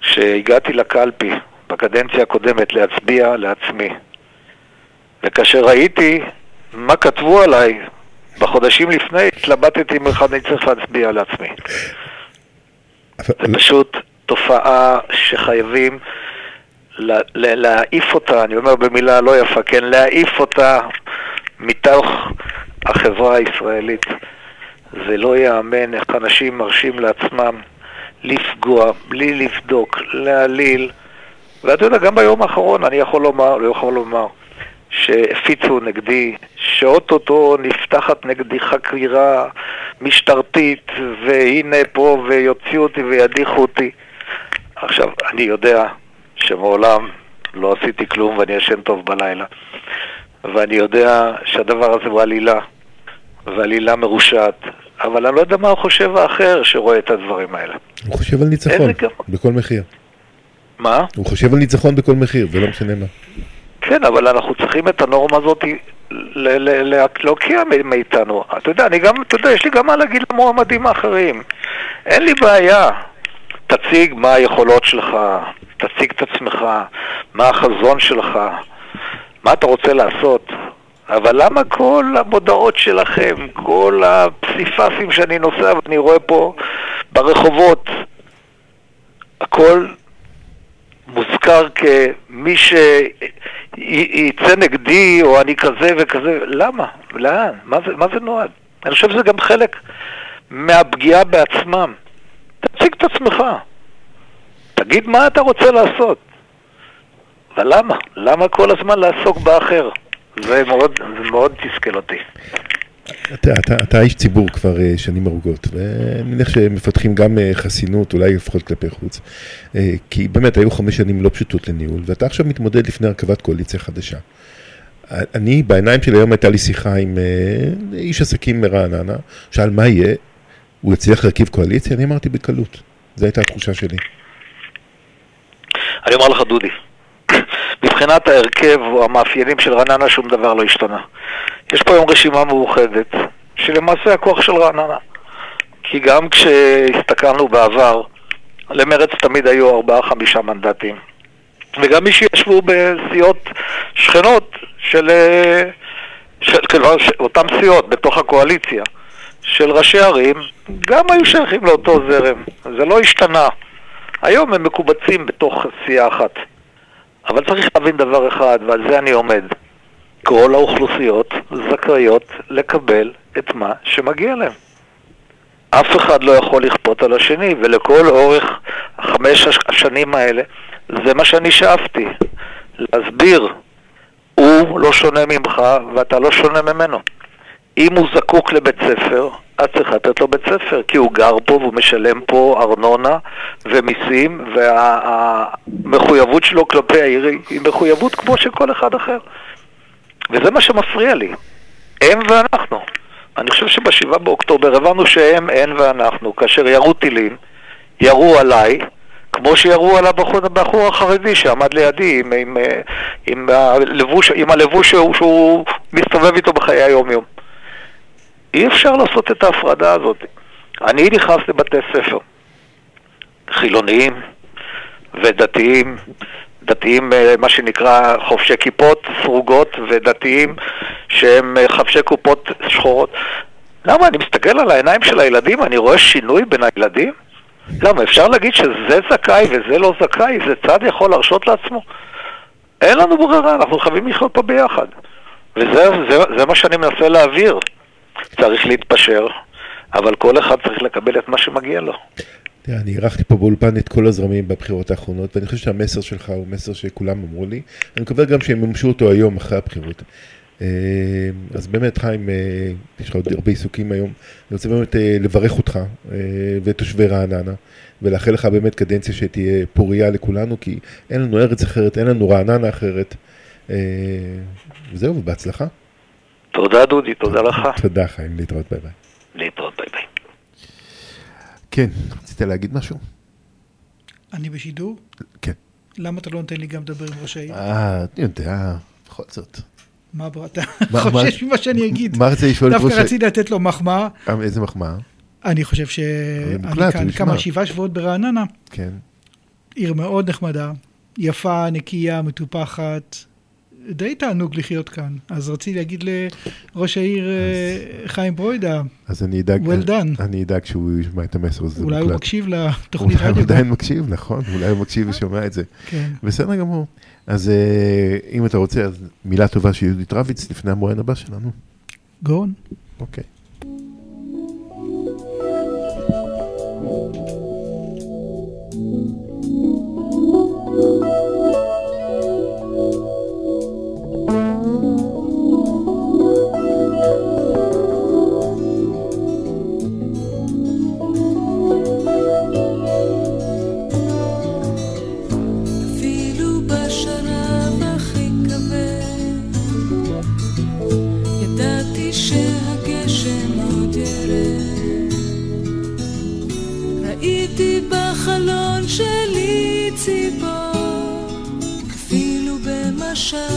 שהגעתי לקלפי בקדנציה הקודמת להצביע לעצמי, וכאשר ראיתי מה כתבו עליי בחודשים לפני, התלבטתי אם אני צריך להצביע לעצמי. זה פשוט תופעה שחייבים לה, לה, להעיף אותה, אני אומר במילה לא יפה, כן, להעיף אותה מתוך החברה הישראלית. זה לא ייאמן איך אנשים מרשים לעצמם לפגוע, בלי לבדוק, להעליל. ואתה יודע, גם ביום האחרון אני יכול לומר, לא יכול לומר, שהפיצו נגדי, שאו-טו-טו נפתחת נגדי חקירה משטרתית, והנה פה, ויוציאו אותי וידיחו אותי. עכשיו, אני יודע שמעולם לא עשיתי כלום ואני ישן טוב בלילה. ואני יודע שהדבר הזה הוא עלילה, ועלילה מרושעת, אבל אני לא יודע מה הוא חושב האחר שרואה את הדברים האלה. הוא חושב על ניצחון, בכל מחיר. מה? הוא חושב על ניצחון בכל מחיר, ולא משנה מה. כן, אבל אנחנו צריכים את הנורמה הזאת להוקיע מאיתנו. אתה יודע, אני גם, אתה יודע, יש לי גם מה להגיד למועמדים האחרים. אין לי בעיה. תציג מה היכולות שלך, תציג את עצמך, מה החזון שלך, מה אתה רוצה לעשות. אבל למה כל המודעות שלכם, כל הפסיפסים שאני נוסע ואני רואה פה ברחובות, הכל מוזכר כמי שיצא נגדי או אני כזה וכזה, למה? לאן? מה זה, מה זה נועד? אני חושב שזה גם חלק מהפגיעה בעצמם. תציג את עצמך, תגיד מה אתה רוצה לעשות. ולמה? למה כל הזמן לעסוק באחר? זה מאוד, זה מאוד תסכל אותי. אתה, אתה, אתה איש ציבור כבר uh, שנים ארוכות, ואני מניח שמפתחים גם uh, חסינות, אולי לפחות כלפי חוץ, uh, כי באמת היו חמש שנים לא פשוטות לניהול, ואתה עכשיו מתמודד לפני הרכבת קואליציה חדשה. אני, בעיניים שלי היום הייתה לי שיחה עם איש עסקים מרעננה, שאל מה יהיה, הוא יצליח להרכיב קואליציה? אני אמרתי בקלות, זו הייתה התחושה שלי. אני אומר לך, דודי, מבחינת ההרכב או המאפיינים של רעננה שום דבר לא השתנה. יש פה היום רשימה מאוחדת, שלמעשה הכוח של רעננה. כי גם כשהסתכלנו בעבר, למרץ תמיד היו ארבעה-חמישה מנדטים. וגם מי שישבו בסיעות שכנות של, של, של, של אותן סיעות בתוך הקואליציה של ראשי ערים, גם היו שייכים לאותו זרם. זה לא השתנה. היום הם מקובצים בתוך סיעה אחת. אבל צריך להבין דבר אחד, ועל זה אני עומד. כל האוכלוסיות זכאיות לקבל את מה שמגיע להם. אף אחד לא יכול לכפות על השני, ולכל אורך החמש השנים האלה, זה מה שאני שאפתי. להסביר, הוא לא שונה ממך ואתה לא שונה ממנו. אם הוא זקוק לבית ספר, את צריכה לתת לו בית ספר, כי הוא גר פה והוא משלם פה ארנונה ומיסים, והמחויבות שלו כלפי העיר היא מחויבות כמו של כל אחד אחר. וזה מה שמפריע לי. הם ואנחנו. אני חושב שבשבעה באוקטובר הבנו שהם, הם ואנחנו, כאשר ירו טילים, ירו עליי, כמו שירו על הבחור, הבחור החרדי שעמד לידי עם, עם, עם, הלבוש, עם הלבוש שהוא, שהוא מסתובב איתו בחיי היום-יום. אי אפשר לעשות את ההפרדה הזאת. אני נכנס לבתי ספר, חילוניים ודתיים, דתיים אה, מה שנקרא חובשי כיפות סרוגות ודתיים שהם אה, חובשי כיפות שחורות. למה? אני מסתכל על העיניים של הילדים, אני רואה שינוי בין הילדים? למה? אפשר להגיד שזה זכאי וזה לא זכאי? זה צד יכול להרשות לעצמו? אין לנו ברירה, אנחנו חייבים לחיות פה ביחד. וזה זה, זה מה שאני מנסה להעביר. צריך להתפשר, אבל כל אחד צריך לקבל את מה שמגיע לו. תראה, אני אירחתי פה באולפן את כל הזרמים בבחירות האחרונות, ואני חושב שהמסר שלך הוא מסר שכולם אמרו לי. אני מקווה גם שהם יממשו אותו היום, אחרי הבחירות. אה, אז באמת, חיים, אה, יש לך עוד הרבה עיסוקים היום. אני רוצה באמת אה, לברך אותך ואת תושבי רעננה, ולאחל לך באמת קדנציה שתהיה פוריה לכולנו, כי אין לנו ארץ אחרת, אין לנו רעננה אחרת. וזהו, ובהצלחה. תודה דודי, תודה לך. תודה חיים, להתראות ביי ביי. להתראות ביי ביי. כן, רצית להגיד משהו? אני בשידור? כן. למה אתה לא נותן לי גם לדבר עם ראש העיר? אה, אני יודע, בכל זאת. מה אתה חושש ממה שאני אגיד? מה רצית לשאול את ראש העיר? דווקא רציתי לתת לו מחמאה. אה, איזה מחמאה? אני חושב שאני כאן כמה שבעה שבועות ברעננה. כן. עיר מאוד נחמדה, יפה, נקייה, מטופחת, די תענוג לחיות כאן. אז רציתי להגיד לראש העיר אז, חיים ברוידה, אז אני אדאג, well done. אני אדאג שהוא ישמע את המסר הזה. אולי הוא מקשיב לתוכנית רדיו. אולי הוא עדיין מקשיב, נכון, אולי הוא מקשיב ושומע את זה. כן. בסדר גמור. אז אה, אם אתה רוצה, אז מילה טובה של יהודית רביץ לפני המורן הבא שלנו. גאון. אוקיי. עכשיו show.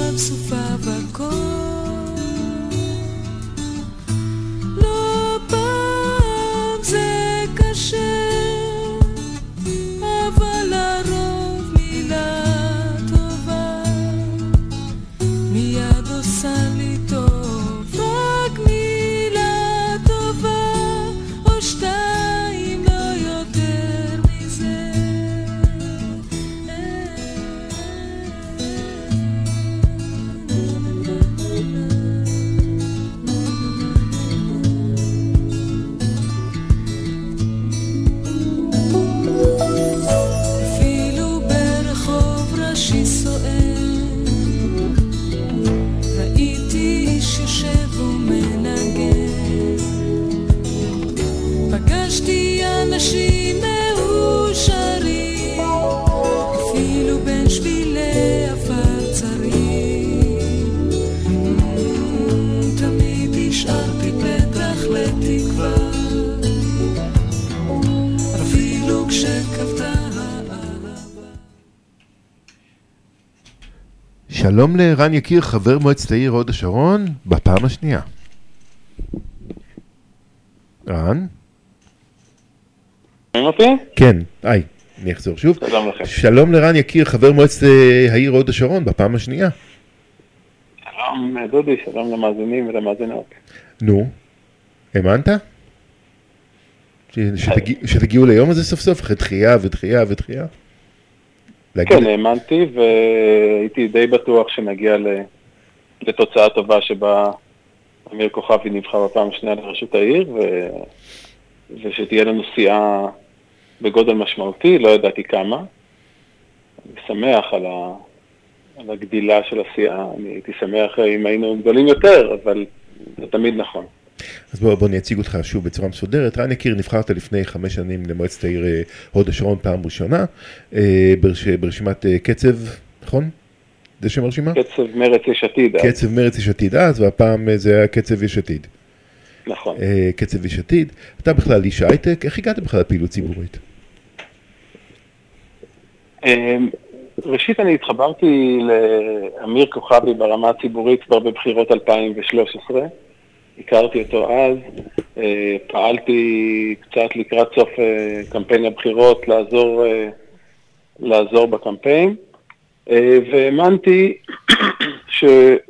שלום לרן יקיר, חבר מועצת העיר הוד השרון, בפעם השנייה. רן? שומעים אותי? כן, היי, אני אחזור שוב. שלום לכם. שלום לרן יקיר, חבר מועצת אה, העיר הוד השרון, בפעם השנייה. שלום דודי, שלום למאזינים ולמאזינות. נו, האמנת? שתגיע- שתגיעו ליום הזה סוף סוף, אחרי דחייה ודחייה ודחייה? להגיד- כן, האמנתי והייתי די בטוח שנגיע לתוצאה טובה שבה אמיר כוכבי נבחר בפעם השנייה לראשות העיר ו... ושתהיה לנו סיעה בגודל משמעותי, לא ידעתי כמה. אני שמח על, ה... על הגדילה של הסיעה, אני הייתי שמח אם היינו גדולים יותר, אבל זה תמיד נכון. אז בוא, בוא אני אציג אותך שוב בצורה מסודרת. רן יקיר, נבחרת לפני חמש שנים למועצת העיר אה, הוד השרון פעם ראשונה, אה, ברש, ברשימת אה, קצב, נכון? זה שם הרשימה? קצב מרץ יש עתיד, אז, קצב מרץ יש עתיד אז, והפעם זה היה קצב יש עתיד. נכון. קצב יש עתיד. אתה בכלל איש הייטק, איך הגעת בכלל לפעילות ציבורית? אמ, ראשית, אני התחברתי לאמיר כוכבי ברמה הציבורית כבר בבחירות 2013. הכרתי אותו אז, אה, פעלתי קצת לקראת סוף אה, קמפיין הבחירות לעזור, אה, לעזור בקמפיין, והאמנתי ש,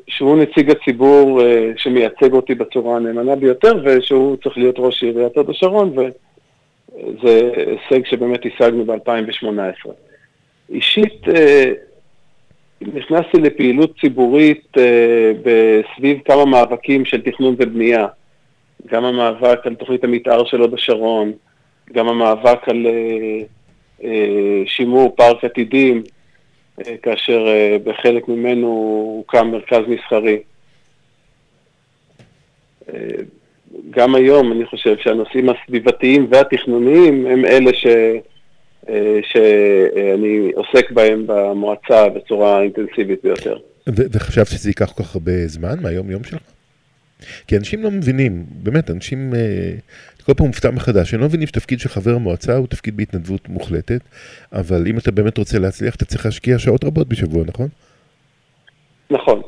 שהוא נציג הציבור שמייצג אותי בצורה הנאמנה ביותר, ושהוא צריך להיות ראש עיריית הוד השרון, וזה הישג שבאמת השגנו ב-2018. אישית נכנסתי לפעילות ציבורית אה, בסביב כמה מאבקים של תכנון ובנייה. גם המאבק על תוכנית המתאר של הוד השרון, גם המאבק על אה, אה, שימור פארק עתידים, כאשר בחלק ממנו הוקם מרכז מסחרי. גם היום אני חושב שהנושאים הסביבתיים והתכנוניים הם אלה ש... אה, שאני עוסק בהם במועצה בצורה אינטנסיבית ביותר. וחשבת שזה ייקח כל כך הרבה זמן מהיום יום שלך? כי אנשים לא מבינים, באמת, אנשים, אה, אני כל פעם מופתע מחדש, הם לא מבינים שתפקיד של חבר המועצה הוא תפקיד בהתנדבות מוחלטת, אבל אם אתה באמת רוצה להצליח, אתה צריך להשקיע שעות רבות בשבוע, נכון? נכון.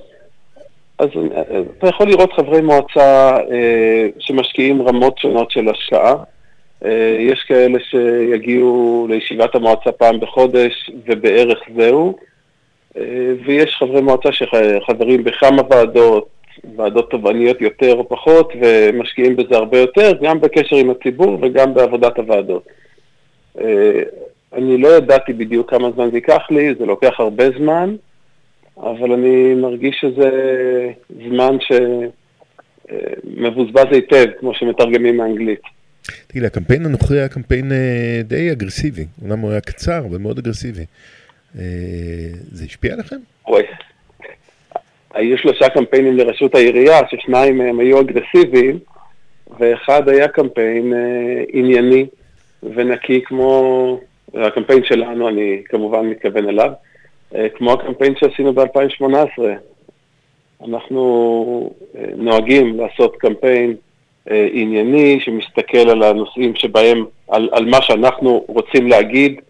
אז אה, אתה יכול לראות חברי מועצה אה, שמשקיעים רמות שונות של השקעה. אה, יש כאלה שיגיעו לישיבת המועצה פעם בחודש ובערך זהו, אה, ויש חברי מועצה שחברים בכמה ועדות, ועדות תובעניות יותר או פחות, ומשקיעים בזה הרבה יותר, גם בקשר עם הציבור וגם בעבודת הוועדות. אה, אני לא ידעתי בדיוק כמה זמן זה ייקח לי, זה לוקח הרבה זמן, אבל אני מרגיש שזה זמן שמבוזבז היטב, כמו שמתרגמים מאנגלית. תגיד הקמפיין הנוכחי היה קמפיין אה, די אגרסיבי, אומנם הוא היה קצר, אבל מאוד אגרסיבי. אה, זה השפיע עליכם? אוי. היו שלושה קמפיינים לראשות העירייה, ששניים מהם היו אגרסיביים, ואחד היה קמפיין אה, ענייני ונקי כמו, הקמפיין שלנו, אני כמובן מתכוון אליו, אה, כמו הקמפיין שעשינו ב-2018. אנחנו אה, נוהגים לעשות קמפיין ענייני שמסתכל על הנושאים שבהם, על, על מה שאנחנו רוצים להגיד,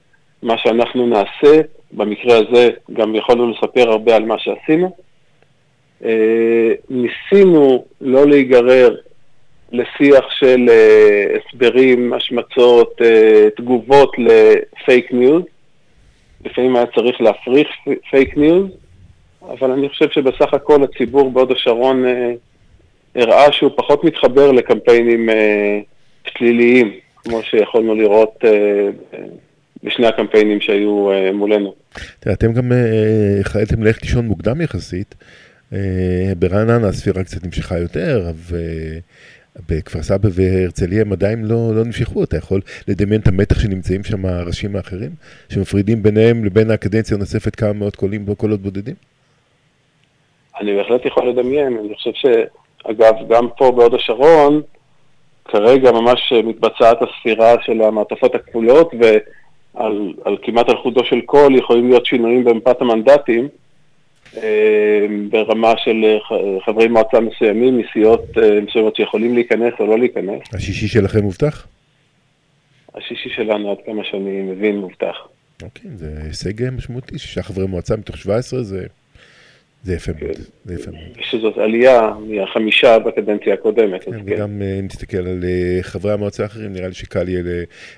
מה שאנחנו נעשה, במקרה הזה גם יכולנו לספר הרבה על מה שעשינו. אה, ניסינו לא להיגרר לשיח של אה, הסברים, השמצות, אה, תגובות לפייק ניוז. לפעמים היה צריך להפריך פייק ניוז, אבל אני חושב שבסך הכל הציבור בהוד השרון אה, הראה שהוא פחות מתחבר לקמפיינים אה, שליליים, כמו שיכולנו לראות אה, בשני הקמפיינים שהיו אה, מולנו. תראה, אתם גם אה, החלטתם ללכת לישון מוקדם יחסית. אה, ברעננה הספירה קצת נמשכה יותר, ובכפר סבא והרצליה הם עדיין לא, לא נמשכו. אתה יכול לדמיין את המתח שנמצאים שם הראשים האחרים, שמפרידים ביניהם לבין הקדנציה הנוספת כמה מאות קולים קולות בודדים? אני בהחלט יכול לדמיין, אני חושב שאגב, גם פה בהוד השרון, כרגע ממש מתבצעת הספירה של המעטפות הכפולות, ועל על כמעט על חודו של קול יכולים להיות שינויים במפת המנדטים. אה, ברמה של אה, חברי מועצה מסוימים, מסיעות אה, מסוימות שיכולים להיכנס או לא להיכנס. השישי שלכם מובטח? השישי שלנו, עד כמה שאני מבין, מובטח. אוקיי, זה הישג משמעותי, שישה חברי מועצה מתוך 17 זה, זה יפה מאוד, זה יפה מאוד. שזאת עלייה מהחמישה בקדנציה הקודמת. כן, וגם אם נסתכל על חברי המועצה האחרים, נראה לי שקל יהיה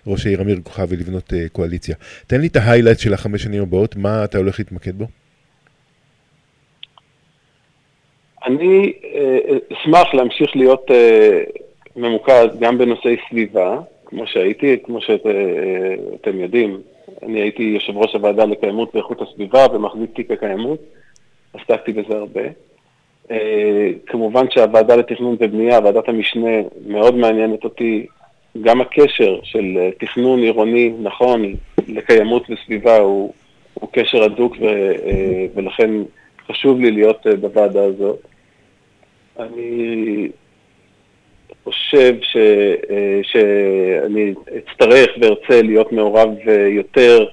לראש העיר אמיר כוכבי לבנות קואליציה. תן לי את ההיילייט של החמש שנים הבאות, מה אתה הולך להתמקד בו? אני אה, אשמח להמשיך להיות אה, ממוקד גם בנושאי סביבה, כמו שהייתי, כמו שאתם יודעים, אני הייתי יושב ראש הוועדה לקיימות ואיכות הסביבה ומחזיק תיק הקיימות, עסקתי בזה הרבה. אה, כמובן שהוועדה לתכנון ובנייה, ועדת המשנה, מאוד מעניינת אותי גם הקשר של תכנון עירוני נכון לקיימות וסביבה הוא, הוא קשר הדוק ו, ולכן חשוב לי להיות בוועדה הזאת. אני חושב ש, אה, שאני אצטרך וארצה להיות מעורב אה, יותר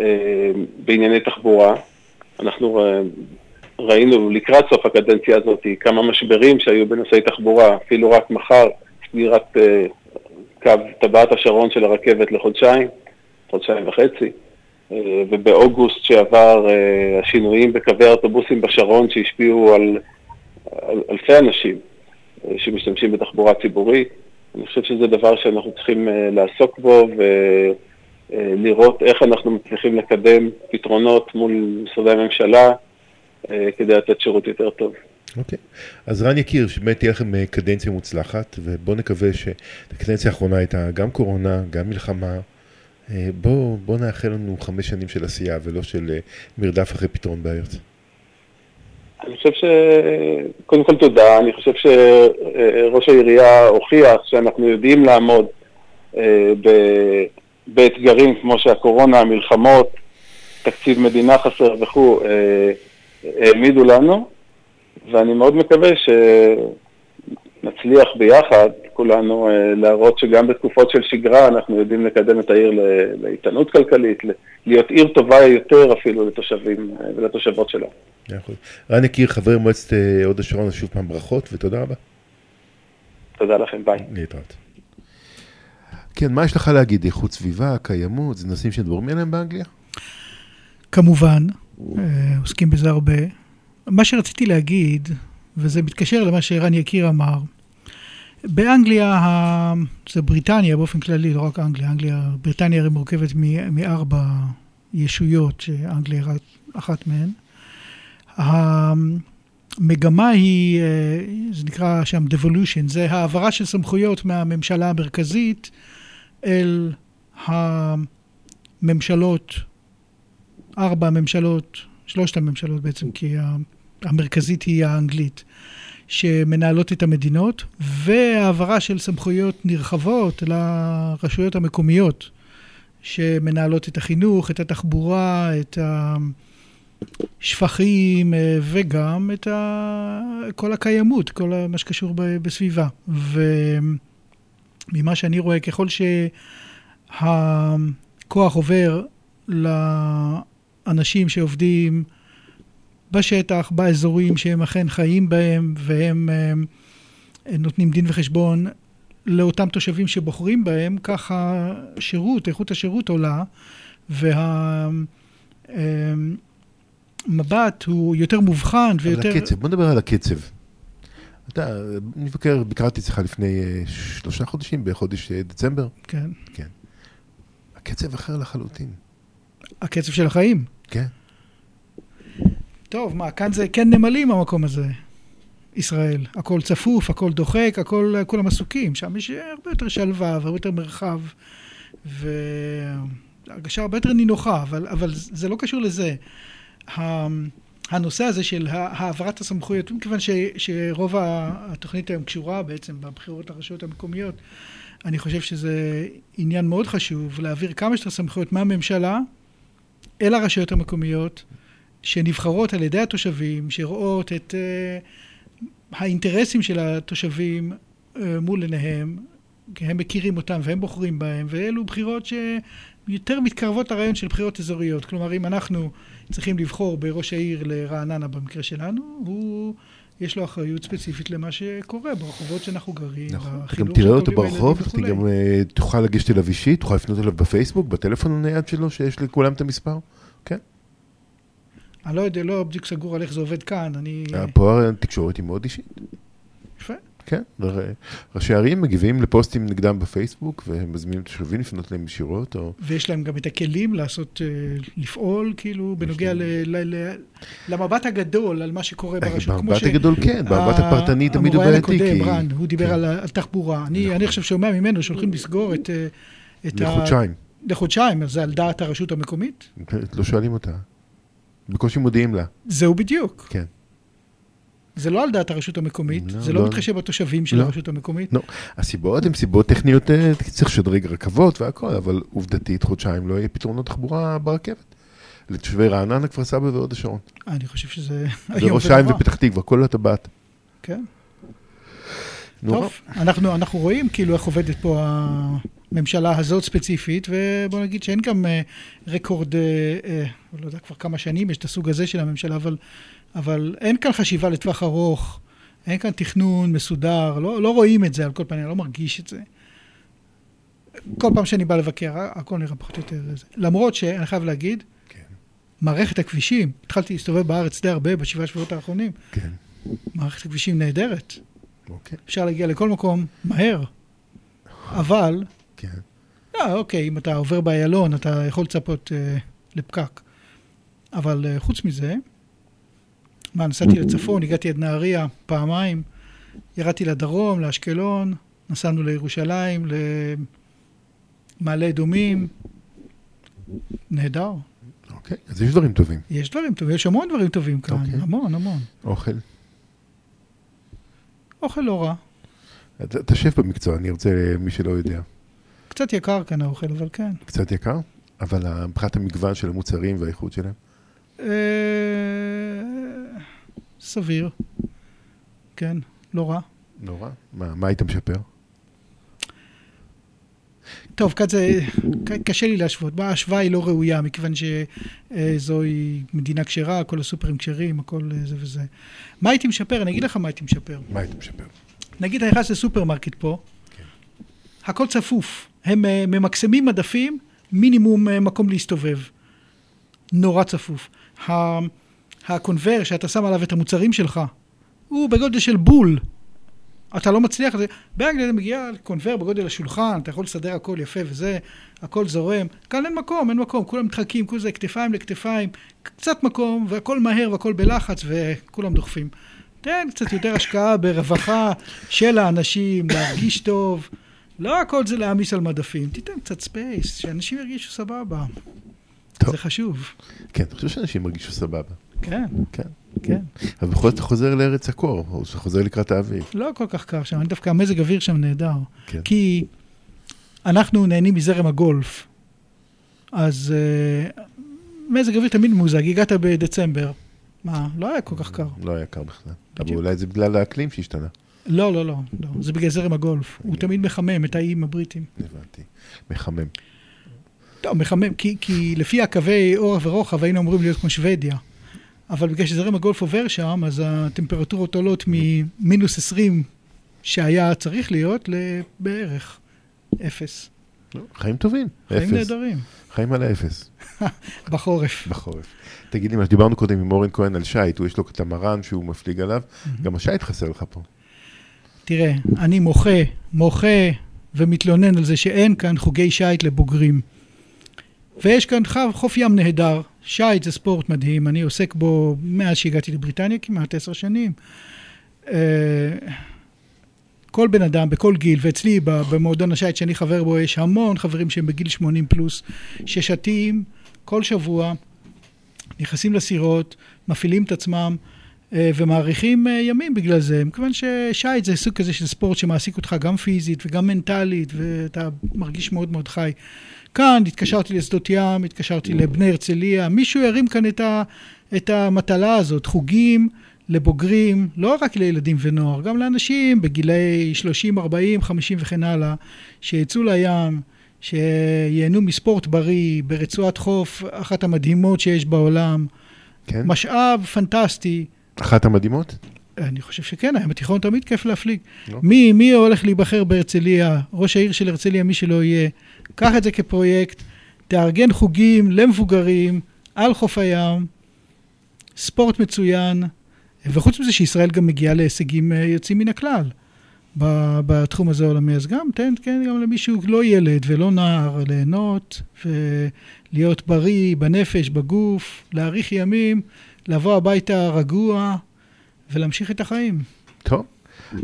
אה, בענייני תחבורה. אנחנו ראינו לקראת סוף הקדנציה הזאת כמה משברים שהיו בנושאי תחבורה, אפילו רק מחר סגירת קו טבעת השרון של הרכבת לחודשיים, חודשיים וחצי. ובאוגוסט שעבר השינויים בקווי האוטובוסים בשרון שהשפיעו על אלפי אנשים אה, שמשתמשים בתחבורה ציבורית. אני חושב שזה דבר שאנחנו צריכים אה, לעסוק בו ולראות איך אנחנו מצליחים לקדם פתרונות מול משרדי הממשלה כדי לתת שירות יותר טוב. אוקיי, okay. אז רן יקיר, שבאמת תהיה לכם קדנציה מוצלחת, ובואו נקווה שהקדנציה האחרונה הייתה גם קורונה, גם מלחמה. בואו בוא נאחל לנו חמש שנים של עשייה ולא של מרדף אחרי פתרון בעיות. אני חושב ש... קודם כל תודה, אני חושב שראש העירייה הוכיח שאנחנו יודעים לעמוד אה, ב... באתגרים כמו שהקורונה, המלחמות, תקציב מדינה חסר וכו', אה, העמידו לנו, ואני מאוד מקווה שנצליח ביחד, כולנו, אה, להראות שגם בתקופות של שגרה אנחנו יודעים לקדם את העיר לאיתנות כלכלית, להיות עיר טובה יותר אפילו לתושבים ולתושבות שלה. רן יקיר, חבר מועצת אה, הוד השרון, שוב פעם ברכות ותודה רבה. תודה לכם, ביי. להתראות. כן, מה יש לך להגיד? איכות סביבה, קיימות, זה נושאים שדבורים עליהם באנגליה? כמובן, אה, עוסקים בזה הרבה. מה שרציתי להגיד, וזה מתקשר למה שרן יקיר אמר, באנגליה, זה בריטניה באופן כללי, לא רק אנגליה, אנגליה, בריטניה הרי מורכבת מארבע ישויות, שאנגליה אחת מהן. המגמה היא, אה, זה נקרא שם devolution, זה העברה של סמכויות מהממשלה המרכזית אל הממשלות, ארבע הממשלות, שלושת הממשלות בעצם, כי המרכזית היא האנגלית, שמנהלות את המדינות, והעברה של סמכויות נרחבות לרשויות המקומיות, שמנהלות את החינוך, את התחבורה, את ה... שפכים אה, וגם את ה... כל הקיימות, כל מה שקשור בסביבה. וממה שאני רואה, ככל שהכוח עובר לאנשים שעובדים בשטח, באזורים שהם אכן חיים בהם, והם אה, נותנים דין וחשבון לאותם תושבים שבוחרים בהם, ככה שירות, איכות השירות עולה, וה... אה, הוא יותר מובחן ויותר... על הקצב, בוא נדבר על הקצב. אתה, אני מבקר, ביקרתי אצלך לפני שלושה חודשים, בחודש דצמבר. כן. כן. הקצב אחר לחלוטין. הקצב של החיים? כן. טוב, מה, כאן זה כן נמלים המקום הזה, ישראל. הכל צפוף, הכל דוחק, הכל, כולם עסוקים. שם יש הרבה יותר שלווה והרבה יותר מרחב, והרגשה הרבה יותר נינוחה, אבל, אבל זה לא קשור לזה. הנושא הזה של העברת הסמכויות, מכיוון ש, שרוב התוכנית היום קשורה בעצם בבחירות לרשויות המקומיות, אני חושב שזה עניין מאוד חשוב להעביר כמה שיותר סמכויות מהממשלה אל הרשויות המקומיות, שנבחרות על ידי התושבים, שרואות את uh, האינטרסים של התושבים uh, מול עיניהם, כי הם מכירים אותם והם בוחרים בהם, ואלו בחירות שיותר מתקרבות לרעיון של בחירות אזוריות. כלומר, אם אנחנו צריכים לבחור בראש העיר לרעננה במקרה שלנו, הוא... יש לו אחריות ספציפית למה שקורה ברחובות שאנחנו גרים, נכון, אתה גם תראה אותו ברחוב, אתה. גם אה, תוכל לגשת אליו אישית, תוכל לפנות אליו בפייסבוק, בטלפון הנייד שלו, שיש לכולם את המספר. כן. אני לא יודע, לא בדיוק סגור על איך זה עובד כאן, אני... פה התקשורת היא מאוד אישית. כן, ראשי ערים מגיבים לפוסטים נגדם בפייסבוק, והם מזמינים את התושבים לפנות להם ישירות, או... ויש להם גם את הכלים לעשות, אה, לפעול, כאילו, בנוגע ל- ל- ל- למבט הגדול על מה שקורה ברשות. במבט ש- הגדול כן, במבט ה- הפרטני תמיד הוא בעייתי, הקודם, כי- רן, הוא דיבר כן. על תחבורה. אני אני עכשיו שומע ממנו שהולכים לסגור את... אה, את ה- לחודשיים. לחודשיים, אז זה על דעת הרשות המקומית? לא שואלים אותה. בקושי מודיעים לה. זהו בדיוק. כן. זה לא על דעת הרשות המקומית, לא, זה לא לא. מתחשב בתושבים של לא. הרשות המקומית. לא, הסיבות הן סיבות טכניות, אה, צריך לשדרג רכבות והכל, אבל עובדתית חודשיים לא יהיה פתרונות תחבורה ברכבת. לתושבי רעננה, כפר סבא והוד השרון. אני חושב שזה איום וראש העין. ופתח תקווה, כל הטבעת. כן. נורא. טוב, אנחנו, אנחנו רואים כאילו איך עובדת פה הממשלה הזאת ספציפית, ובוא נגיד שאין גם אה, רקורד, אה, אה, לא יודע כבר כמה שנים יש את הסוג הזה של הממשלה, אבל, אבל אין כאן חשיבה לטווח ארוך, אין כאן תכנון מסודר, לא, לא רואים את זה על כל פנים, אני לא מרגיש את זה. כל פעם שאני בא לבקר, הכל נראה פחות או יותר זה. למרות שאני חייב להגיד, כן. מערכת הכבישים, התחלתי להסתובב בארץ די הרבה בשבעה שבועות האחרונים, כן. מערכת הכבישים נהדרת. אוקיי. אפשר להגיע לכל מקום מהר, אבל, כן. אה, אוקיי, אם אתה עובר באיילון, אתה יכול לצפות אה, לפקק. אבל אה, חוץ מזה, מה, נסעתי לצפון, הגעתי עד נהריה פעמיים, ירדתי לדרום, לאשקלון, נסענו לירושלים, למעלה אדומים, נהדר. אוקיי, אז יש דברים טובים. יש דברים טובים, יש המון דברים טובים כאן, אוקיי. המון, המון. אוכל. אוכל לא רע. אתה שף במקצוע, אני רוצה, מי שלא יודע. קצת יקר כאן האוכל, אבל כן. קצת יקר, אבל מבחינת המגוון של המוצרים והאיכות שלהם. סביר. כן, לא רע. נורא. מה, מה היית משפר? טוב, כאן זה, ק- קשה לי להשוות. ההשוואה היא לא ראויה, מכיוון שזוהי מדינה כשרה, כל הסופרים כשרים, הכל אה, זה וזה. מה הייתי משפר? אני אגיד לך מה הייתי משפר. מה היית משפר? נגיד, אני נכנס לסופרמרקט פה, הכל צפוף. הם אה, ממקסמים מדפים, מינימום אה, מקום להסתובב. נורא צפוף. ה conveyor שאתה שם עליו את המוצרים שלך, הוא בגודל של בול. אתה לא מצליח, זה- באנגליה אתה מגיע ל conveyor בגודל השולחן, אתה יכול לסדר הכל יפה וזה, הכל זורם. כאן אין מקום, אין מקום, כולם מתחלקים, כל זה כתפיים לכתפיים, קצת מקום, והכל מהר והכל בלחץ, וכולם דוחפים. תן קצת יותר השקעה ברווחה של האנשים, להרגיש טוב. לא הכל זה להעמיס על מדפים, תיתן קצת space, שאנשים ירגישו סבבה. טוב. זה חשוב. כן, אתה חושב שאנשים מרגישו סבבה. כן, כן. כן. אבל בכל זאת אתה חוזר לארץ הקור, או שאתה חוזר לקראת האביב. לא כל כך קר שם, דווקא המזג אוויר שם נהדר. כן. כי אנחנו נהנים מזרם הגולף, אז uh, מזג אוויר תמיד ממוזג, הגעת בדצמבר. מה, לא היה כל כך קר. לא היה קר בכלל. אבל. אולי זה בגלל האקלים שהשתנה. לא, לא, לא, לא, זה בגלל זרם הגולף. הוא תמיד מחמם את האיים הבריטים. הבנתי. מחמם. טוב, מחמם, כי, כי לפי הקווי אורך ורוחב היינו אמורים להיות כמו שוודיה. אבל בגלל שזרם הגולף עובר שם, אז הטמפרטורות עולות ממינוס 20 שהיה צריך להיות לבערך אפס. לא, חיים טובים. חיים אפס. נהדרים. חיים על האפס. בחורף. בחורף. תגיד לי, מה שדיברנו קודם עם אורן כהן על שייט, הוא יש לו קטמרן שהוא מפליג עליו, גם השייט חסר לך פה. תראה, אני מוחה, מוחה ומתלונן על זה שאין כאן חוגי שיט לבוגרים. ויש כאן חוף ים נהדר, שיט זה ספורט מדהים, אני עוסק בו מאז שהגעתי לבריטניה, כמעט עשר שנים. אה, כל בן אדם, בכל גיל, ואצלי במועדון השיט שאני חבר בו, יש המון חברים שהם בגיל 80 פלוס, ששתים כל שבוע, נכנסים לסירות, מפעילים את עצמם, אה, ומאריכים אה, ימים בגלל זה, מכיוון ששיט זה סוג כזה של ספורט שמעסיק אותך גם פיזית וגם מנטלית, ואתה מרגיש מאוד מאוד חי. כאן התקשרתי לשדות ים, התקשרתי לבני הרצליה, מישהו ירים כאן את, ה, את המטלה הזאת, חוגים לבוגרים, לא רק לילדים ונוער, גם לאנשים בגילאי 30, 40, 50 וכן הלאה, שיצאו לים, שייהנו מספורט בריא ברצועת חוף, אחת המדהימות שיש בעולם. כן? משאב פנטסטי. אחת המדהימות? אני חושב שכן, הים התיכון תמיד כיף להפליג. לא. מי, מי הולך להיבחר בהרצליה, ראש העיר של הרצליה, מי שלא יהיה, קח את זה כפרויקט, תארגן חוגים למבוגרים על חוף הים, ספורט מצוין, וחוץ מזה שישראל גם מגיעה להישגים אה, יוצאים מן הכלל בתחום הזה העולמי, אז גם תן כן, גם למישהו לא ילד ולא נער ליהנות ולהיות בריא בנפש, בגוף, להאריך ימים, לבוא הביתה רגוע ולהמשיך את החיים. טוב.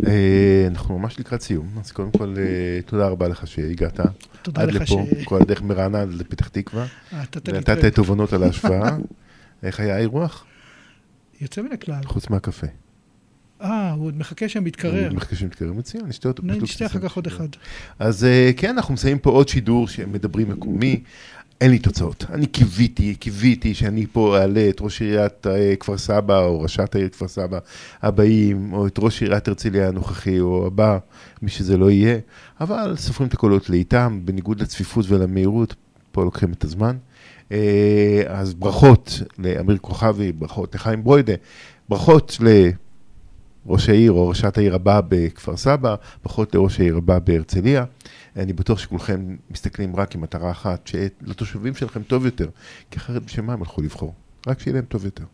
אה, אנחנו ממש לקראת סיום, אז קודם כל אה, תודה רבה לך שהגעת. תודה עד לך לפה, ש- כל הדרך מרעננה עד לפתח תקווה. נתת לי ונתת פרק. תובנות על ההשוואה. איך היה האירוח? יוצא מן הכלל. חוץ מהקפה. אה, הוא עוד מחכה שם מתקרר. מחכה שמתקרר מצוין, נשתה אותו. נשתה אחר כך עוד אחד. אז אה, כן, אנחנו מסיימים פה עוד שידור שמדברים מקומי. אין לי תוצאות. אני קיוויתי, קיוויתי שאני פה אעלה את ראש עיריית אה, כפר סבא, או ראשת העיר כפר סבא הבאים, או את ראש עיריית הרצליה הנוכחי, או הבא, מי שזה לא יהיה. אבל סופרים את הקולות לאיתם, בניגוד לצפיפות ולמהירות, פה לוקחים את הזמן. אה, אז ברכות לאמיר כוכבי, ברכות לחיים ברוידה, ברכות לראש העיר או ראשת העיר הבאה בכפר סבא, ברכות לראש העיר הבא בהרצליה. אני בטוח שכולכם מסתכלים רק עם מטרה אחת, שלתושבים שלכם טוב יותר, כי אחרת בשביל מה הם הלכו לבחור? רק שיהיה להם טוב יותר.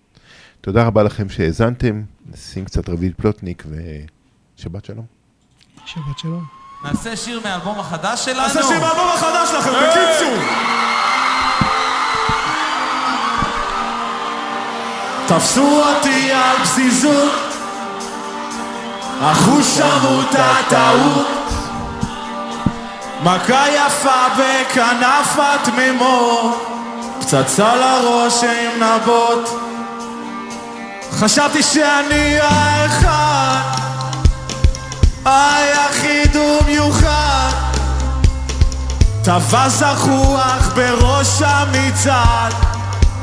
תודה רבה לכם שהאזנתם, נשים קצת רביד פלוטניק ושבת שלום. שבת שלום. נעשה שיר מהאלבום החדש שלנו. נעשה שיר מהאלבום החדש שלכם, בקיצור. תפסו אותי על פזיזות, אחוש שמות הטעות. מכה יפה בכנף התמימות, פצצה לראש עם נבות. חשבתי שאני האחד, היחיד ומיוחד. טווה זחוח בראש המצעד,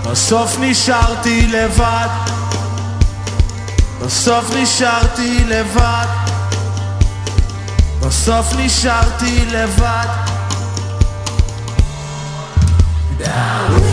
בסוף נשארתי לבד. בסוף נשארתי לבד. בסוף נשארתי לבד. Down.